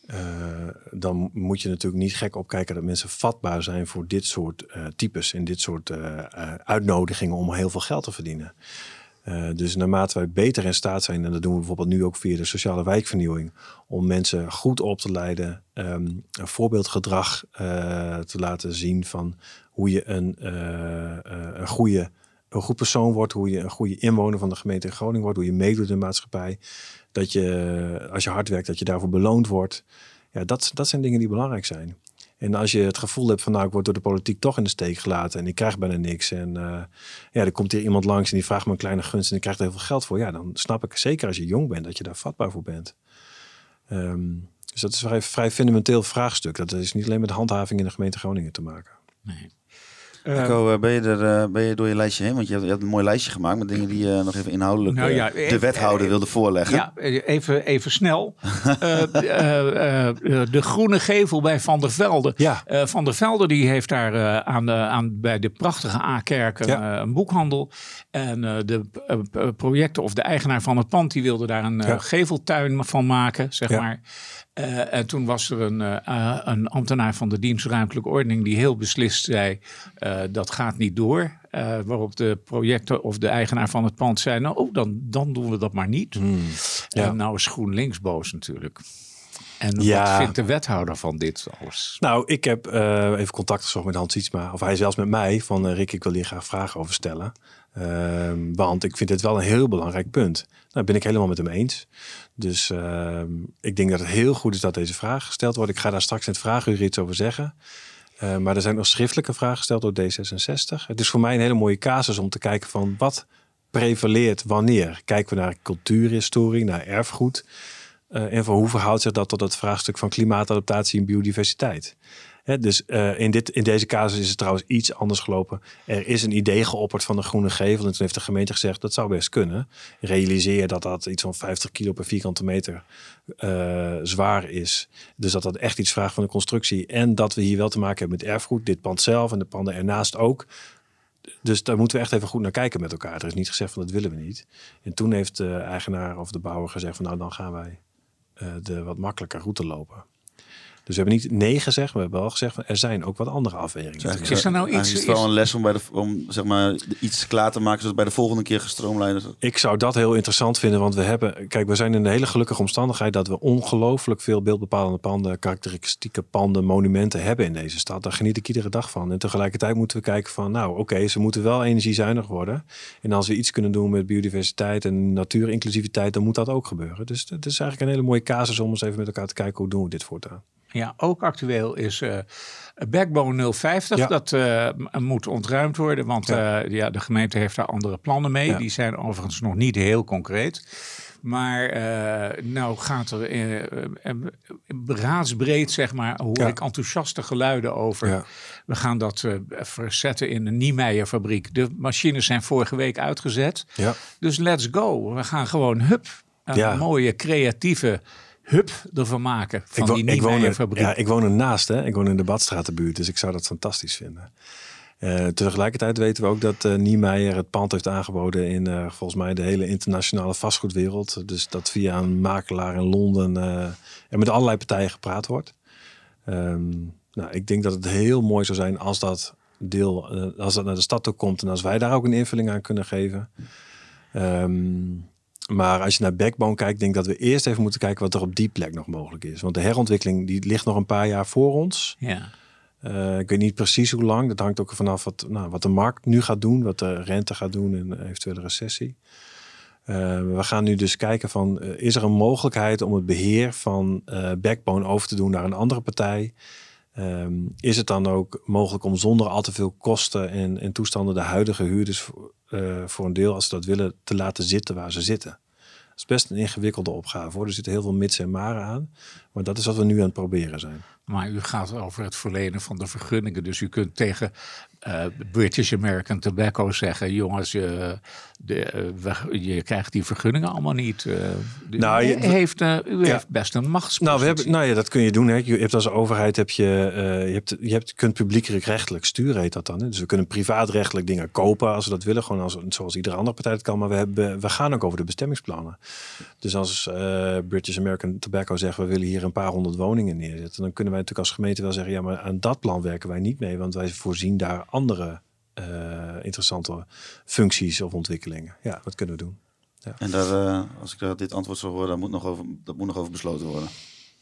uh, dan moet je natuurlijk niet gek opkijken dat mensen vatbaar zijn voor dit soort uh, types en dit soort uh, uitnodigingen om heel veel geld te verdienen. dus naarmate wij beter in staat zijn, en dat doen we bijvoorbeeld nu ook via de sociale wijkvernieuwing, om mensen goed op te leiden, um, een voorbeeldgedrag te laten zien van hoe je een, een goede een goed persoon wordt, hoe je een goede inwoner van de gemeente Groningen wordt, hoe je meedoet in de maatschappij. Dat je, als je hard werkt, dat je daarvoor beloond wordt. Ja, dat, dat zijn dingen die belangrijk zijn. En als je het gevoel hebt van nou, ik word door de politiek toch in de steek gelaten en ik krijg bijna niks. En uh, ja, er komt hier iemand langs en die vraagt me een kleine gunst en ik krijg er heel veel geld voor. Ja, dan snap ik zeker als je jong bent dat je daar vatbaar voor bent. Um, dus dat is een vrij, vrij fundamenteel vraagstuk. Dat is niet alleen met handhaving in de gemeente Groningen te maken. Nee. Uh, ben, je er, uh, ben je door je lijstje heen? Want je hebt, je hebt, een mooi lijstje gemaakt met dingen die je nog even inhoudelijk nou, ja, de wethouder wilde voorleggen. Ja, even, even snel. de groene gevel bij Van der Velde. Ja. Van der Velde die heeft daar aan aan, bij de prachtige A-kerk ja. een boekhandel. En de projecten of de eigenaar van het pand die wilde daar een geveltuin van maken, zeg maar. Uh, en toen was er een, uh, een ambtenaar van de dienst ruimtelijke ordening die heel beslist zei: uh, dat gaat niet door. waarop de projecten of de eigenaar van het pand zei: Nou, oh, dan, dan doen we dat maar niet. Hmm, ja. Nou is GroenLinks boos natuurlijk. En ja. wat vindt de wethouder van dit alles? Nou, ik heb even contact gezocht met Hans Sietsma, of hij zelfs met mij, van Rick, ik wil hier graag vragen over stellen. Ehm, want ik vind dit wel een heel belangrijk punt. Nou, ben ik helemaal met hem eens. Dus ehm, ik denk dat het heel goed is dat deze vraag gesteld wordt. Ik ga daar straks in het vragenuur iets over zeggen. Uh, maar er zijn nog schriftelijke vragen gesteld door D66. Het is voor mij een hele mooie casus om te kijken van wat prevaleert wanneer. Kijken we naar cultuurhistorie, naar erfgoed. Uh, en hoe verhoudt zich dat tot het vraagstuk van klimaatadaptatie en biodiversiteit dus uh, in, dit, in deze casus is het trouwens iets anders gelopen. Er is een idee geopperd van de groene gevel. En toen heeft de gemeente gezegd dat zou best kunnen. Realiseer dat dat iets van 50 kilo per vierkante meter uh, zwaar is. Dus dat dat echt iets vraagt van de constructie. En dat we hier wel te maken hebben met erfgoed. Dit pand zelf en de panden ernaast ook. Dus daar moeten we echt even goed naar kijken met elkaar. Er is niet gezegd van dat willen we niet. En toen heeft de eigenaar of de bouwer gezegd van nou dan gaan wij uh, de wat makkelijker route lopen. Dus we hebben niet nee gezegd, we hebben wel gezegd van er zijn ook wat andere afwegingen. is er nou iets? Is het wel een les om, bij de, om zeg maar, iets klaar te maken zodat bij de volgende keer gestroomlijnd Ik zou dat heel interessant vinden, want we hebben, kijk, we zijn in een hele gelukkige omstandigheid dat we ongelooflijk veel beeldbepalende panden, karakteristieke panden, monumenten hebben in deze stad. Daar geniet ik iedere dag van. En tegelijkertijd moeten we kijken van, nou oké, ze moeten wel energiezuinig worden. En als we iets kunnen doen met biodiversiteit en natuurinclusiviteit, dan moet dat ook gebeuren. Dus het is eigenlijk een hele mooie casus om eens even met elkaar te kijken hoe doen we dit voortaan. Ja, ook actueel is uh, Backbone 050. Dat uh, moet ontruimd worden, want ja. Uh, ja. de gemeente heeft daar andere plannen mee. Die zijn overigens nog niet heel concreet. Maar nou gaat er raadsbreed, zeg maar, hoor ik enthousiaste geluiden over. We gaan dat verzetten in een Niemeyer fabriek. De machines zijn vorige week uitgezet. Dus let's go. We gaan gewoon hup. Een mooie creatieve hub ervan maken van ik die nieuwe fabriek. Ja, ik woon ernaast, hè. Ik woon in de Badstratenbuurt, dus ik zou dat fantastisch vinden. Uh, tegelijkertijd weten we ook dat uh, Niemeyer het pand heeft aangeboden in uh, volgens mij de hele internationale vastgoedwereld. Dus dat via een makelaar in Londen er met allerlei partijen gepraat wordt. Um, nou, ik denk dat het heel mooi zou zijn als dat deel, als dat naar de stad toe komt en als wij daar ook een invulling aan kunnen geven. Um, maar als je naar Backbone kijkt, denk ik dat we eerst even moeten kijken wat er op die plek nog mogelijk is. Want de herontwikkeling die ligt nog een paar jaar voor ons. Ja. Uh, ik weet niet precies hoe lang. Dat hangt ook vanaf wat, nou, wat de markt nu gaat doen, wat de rente gaat doen en eventuele recessie. Uh, we gaan nu dus kijken van, uh, is er een mogelijkheid om het beheer van Backbone over te doen naar een andere partij? Um, is het dan ook mogelijk om zonder al te veel kosten en, en toestanden de huidige huurders uh, voor een deel, als ze dat willen, te laten zitten waar ze zitten? Dat is best een ingewikkelde opgave hoor. Er zitten heel veel mits en maren aan. Maar dat is wat we nu aan het proberen zijn. Maar u gaat over het verlenen van de vergunningen. Dus u kunt tegen uh, British American Tobacco zeggen: jongens, uh, de, uh, je krijgt die vergunningen allemaal niet. nou, je, heeft, u heeft best een machtspositie. Nou, we hebben, nou ja, dat kun je doen. Hè. Je hebt als overheid heb je, je, hebt, je hebt, kunt publiekelijk rechtelijk sturen, heet dat dan. Hè. Dus we kunnen privaatrechtelijk dingen kopen als we dat willen, gewoon als, zoals iedere andere partij het kan. Maar we, hebben, we gaan ook over de bestemmingsplannen. Dus als British American Tobacco zegt: we willen hier een paar honderd woningen neerzetten, dan kunnen wij natuurlijk als gemeente wel zeggen: ja, maar aan dat plan werken wij niet mee, want wij voorzien daar andere uh, interessante functies of ontwikkelingen. Ja, dat kunnen we doen. Ja. En daar, uh, als ik dit antwoord zo hoor, dan moet nog over, dat moet nog over besloten worden.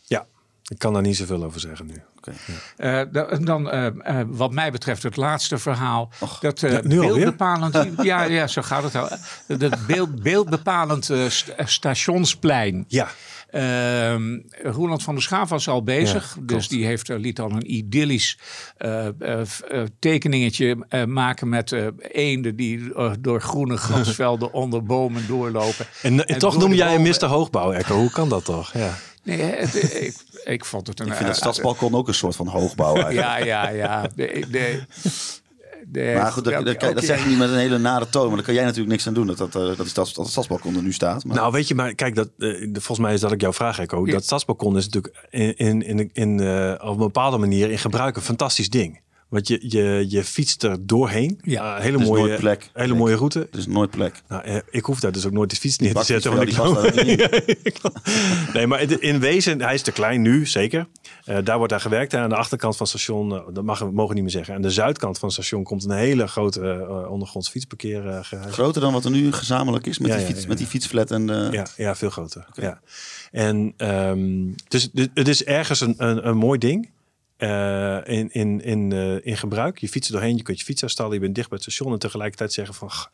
Ja, ik kan daar niet zoveel over zeggen nu. Okay. Ja. Uh, dan, uh, wat mij betreft, het laatste verhaal. Och, dat uh, nu beeldbepalend. ja, ja, zo gaat het al. Dat beeld, beeldbepalend st stationsplein. Ja. Ehm, Roland van der Schaaf was al bezig. Ja, dus klopt. die heeft, eh, liet al een idyllisch eh, eh, tekeningetje eh, maken met eh, eenden die door groene grasvelden onder bomen doorlopen. En, en En toch noem jij een bomen- Mr. Hoogbouw, Echo. Hoe kan dat toch? Ja. Nee, het, ik, ik vond het een... Ik vind het stadsbalkon ook een soort van hoogbouw eigenlijk. Ja, ja, ja. De, de, de, Maar goed, dat, dat, elke- zeg je niet met een hele nare toon. Maar daar kan jij natuurlijk niks aan doen dat, dat, eh, dat, die stads, dat het stadsbalkon er nu staat. Maar, Nou, weet je, maar kijk, dat, eh, volgens mij is dat ook jouw vraag. Ja. Dat stadsbalkon is natuurlijk in, in, in, in, eh, op een bepaalde manier in gebruik een fantastisch ding. Want je, je, je fietst er doorheen. Ja. Eh, hele mooie, nooit plek. hele Plek. mooie route. is nooit plek. Nou, eh, ik hoef daar dus ook nooit de fiets neer te zetten. Want ik daar nee, maar in wezen, hij is te klein nu, zeker. Eh, daar wordt aan gewerkt. En aan de achterkant van het station, dat mag, mogen we niet meer zeggen. Aan de zuidkant van het station komt een hele grote ondergronds fietsparkeergarage. Groter dan wat er nu gezamenlijk is met, Ja, die, fiets, ja, met die fietsflat. En, eh, Ja, ja, veel groter. Ja. En ehm, dus het is ergens een, een, een mooi ding. Eh, in, in, in, eh, in gebruik. Je fietst er doorheen, je kunt je fiets afstallen, je bent dicht bij het station en tegelijkertijd zeggen van "G,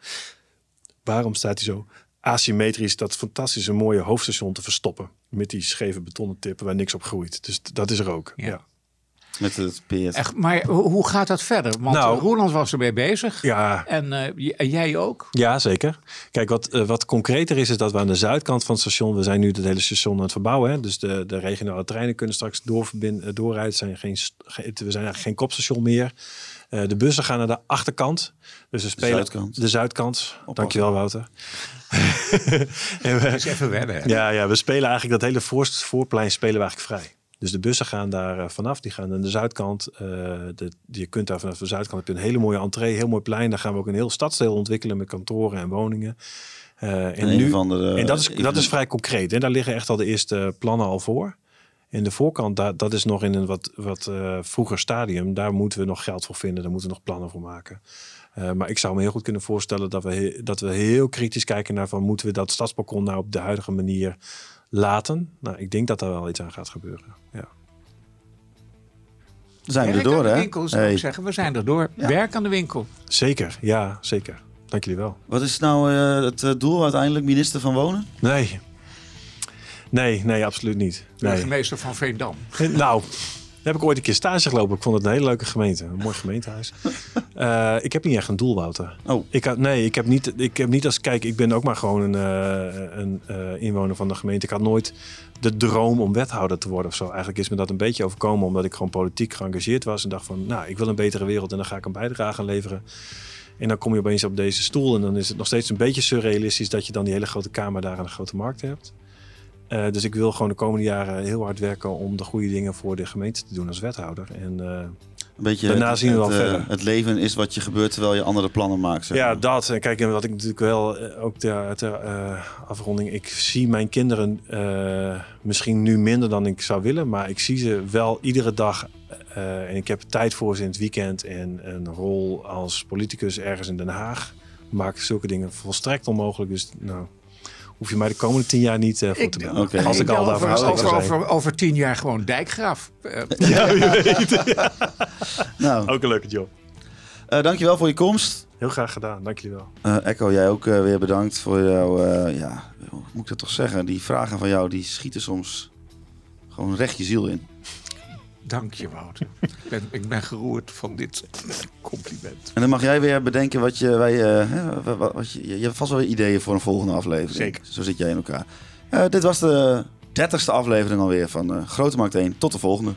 waarom staat hij zo asymmetrisch dat fantastische mooie hoofdstation te verstoppen met die scheve betonnen tippen waar niks op groeit. Dus dat is er ook. Ja. Ja. Met het peert. Echt, maar hoe gaat dat verder? Want Nou- Roland was ermee bezig. Ja, En, eh, en jij ook? Ja, zeker. Kijk, wat, eh, wat concreter is, is dat we aan de zuidkant van het station, we zijn nu het hele station aan het verbouwen. Hè? Dus de, de regionale treinen kunnen straks eh, doorrijden. Zijn geen, we zijn eigenlijk geen kopstation meer. Eh, de bussen gaan naar de achterkant. Dus we spelen zuidkant. de zuidkant. Dankjewel, Wouter. en we, even wennen. hè? ja, ja, we spelen eigenlijk dat hele voor, voorplein spelen we eigenlijk vrij. Dus de bussen gaan daar eh, vanaf. Die gaan aan de zuidkant. Eh, de, je kunt daar vanaf de zuidkant heb je een hele mooie entree, heel mooi plein. Daar gaan we ook een heel stadsdeel ontwikkelen met kantoren en woningen. Eh, en, En nu, en dat is, dat is vrij concreet. En daar liggen echt al de eerste plannen al voor. In de voorkant, daar, dat is nog in een wat, wat vroeger stadium. Daar moeten we nog geld voor vinden. Daar moeten we nog plannen voor maken. Maar ik zou me heel goed kunnen voorstellen dat we, he- dat we heel kritisch kijken naar van moeten we dat stadsbalkon nou op de huidige manier laten. Nou, ik denk dat daar wel iets aan gaat gebeuren. Ja. Dan zijn we er door, de hè? winkel, zou ik zeggen. We zijn er door. Werk aan de winkel. Zeker, ja, zeker. Dank jullie wel. Wat is nou eh, het eh, doel uiteindelijk, minister van Wonen? Nee, nee, nee, absoluut niet. Nee. Burgemeester van Veendam. Nou, daar heb ik ooit een keer stage gelopen. Ik vond het een hele leuke gemeente. Een mooi gemeentehuis. Eh, ik heb niet echt een doel, Wouter. Oh, Ik had, nee, ik heb, niet, ik heb niet als... Kijk, ik ben ook maar gewoon een, eh, een eh, inwoner van de gemeente. Ik had nooit de droom om wethouder te worden of zo. Eigenlijk is me dat een beetje overkomen... omdat ik gewoon politiek geëngageerd was. En dacht van, nou, ik wil een betere wereld... en dan ga ik een bijdrage aan leveren. En dan kom je opeens op deze stoel... en dan is het nog steeds een beetje surrealistisch... dat je dan die hele grote kamer daar aan de grote markt hebt. Eh, dus ik wil gewoon de komende jaren heel hard werken... om de goede dingen voor de gemeente te doen als wethouder. En... eh, een beetje Daarna het, zien we wel het, eh, verder. het leven is wat je gebeurt terwijl je andere plannen maakt. zeg Ja, maar. dat. En kijk, en wat ik natuurlijk wel ook ter, ter afronding. Ik zie mijn kinderen misschien nu minder dan ik zou willen. Maar ik zie ze wel iedere dag. en ik heb tijd voor ze in het weekend. En een rol als politicus ergens in Den Haag. Maakt zulke dingen volstrekt onmogelijk. Dus nou, hoef je mij de komende tien jaar niet eh, voor Ik- te bellen. Oké. Als ik al daarvoor over, over, over, over tien jaar gewoon dijkgraaf. Eh, Nou, Ook een leuke job. eh, dankjewel voor je komst. Heel graag gedaan. Dank jullie wel. Eh, Echo, jij ook eh, weer bedankt voor jouw, eh, ja, hoe moet ik dat toch zeggen? Die vragen van jou, die schieten soms gewoon recht je ziel in. Dank je, Wouter. Ik ben, ik ben geroerd van dit compliment. En dan mag jij weer bedenken wat je, wij, eh, hè, wa- wa- wat je, je hebt vast wel weer ideeën voor een volgende aflevering. Zeker. Zo zit jij in elkaar. Eh, dit was de dertigste aflevering alweer van eh, Grote Markt 1. Tot de volgende.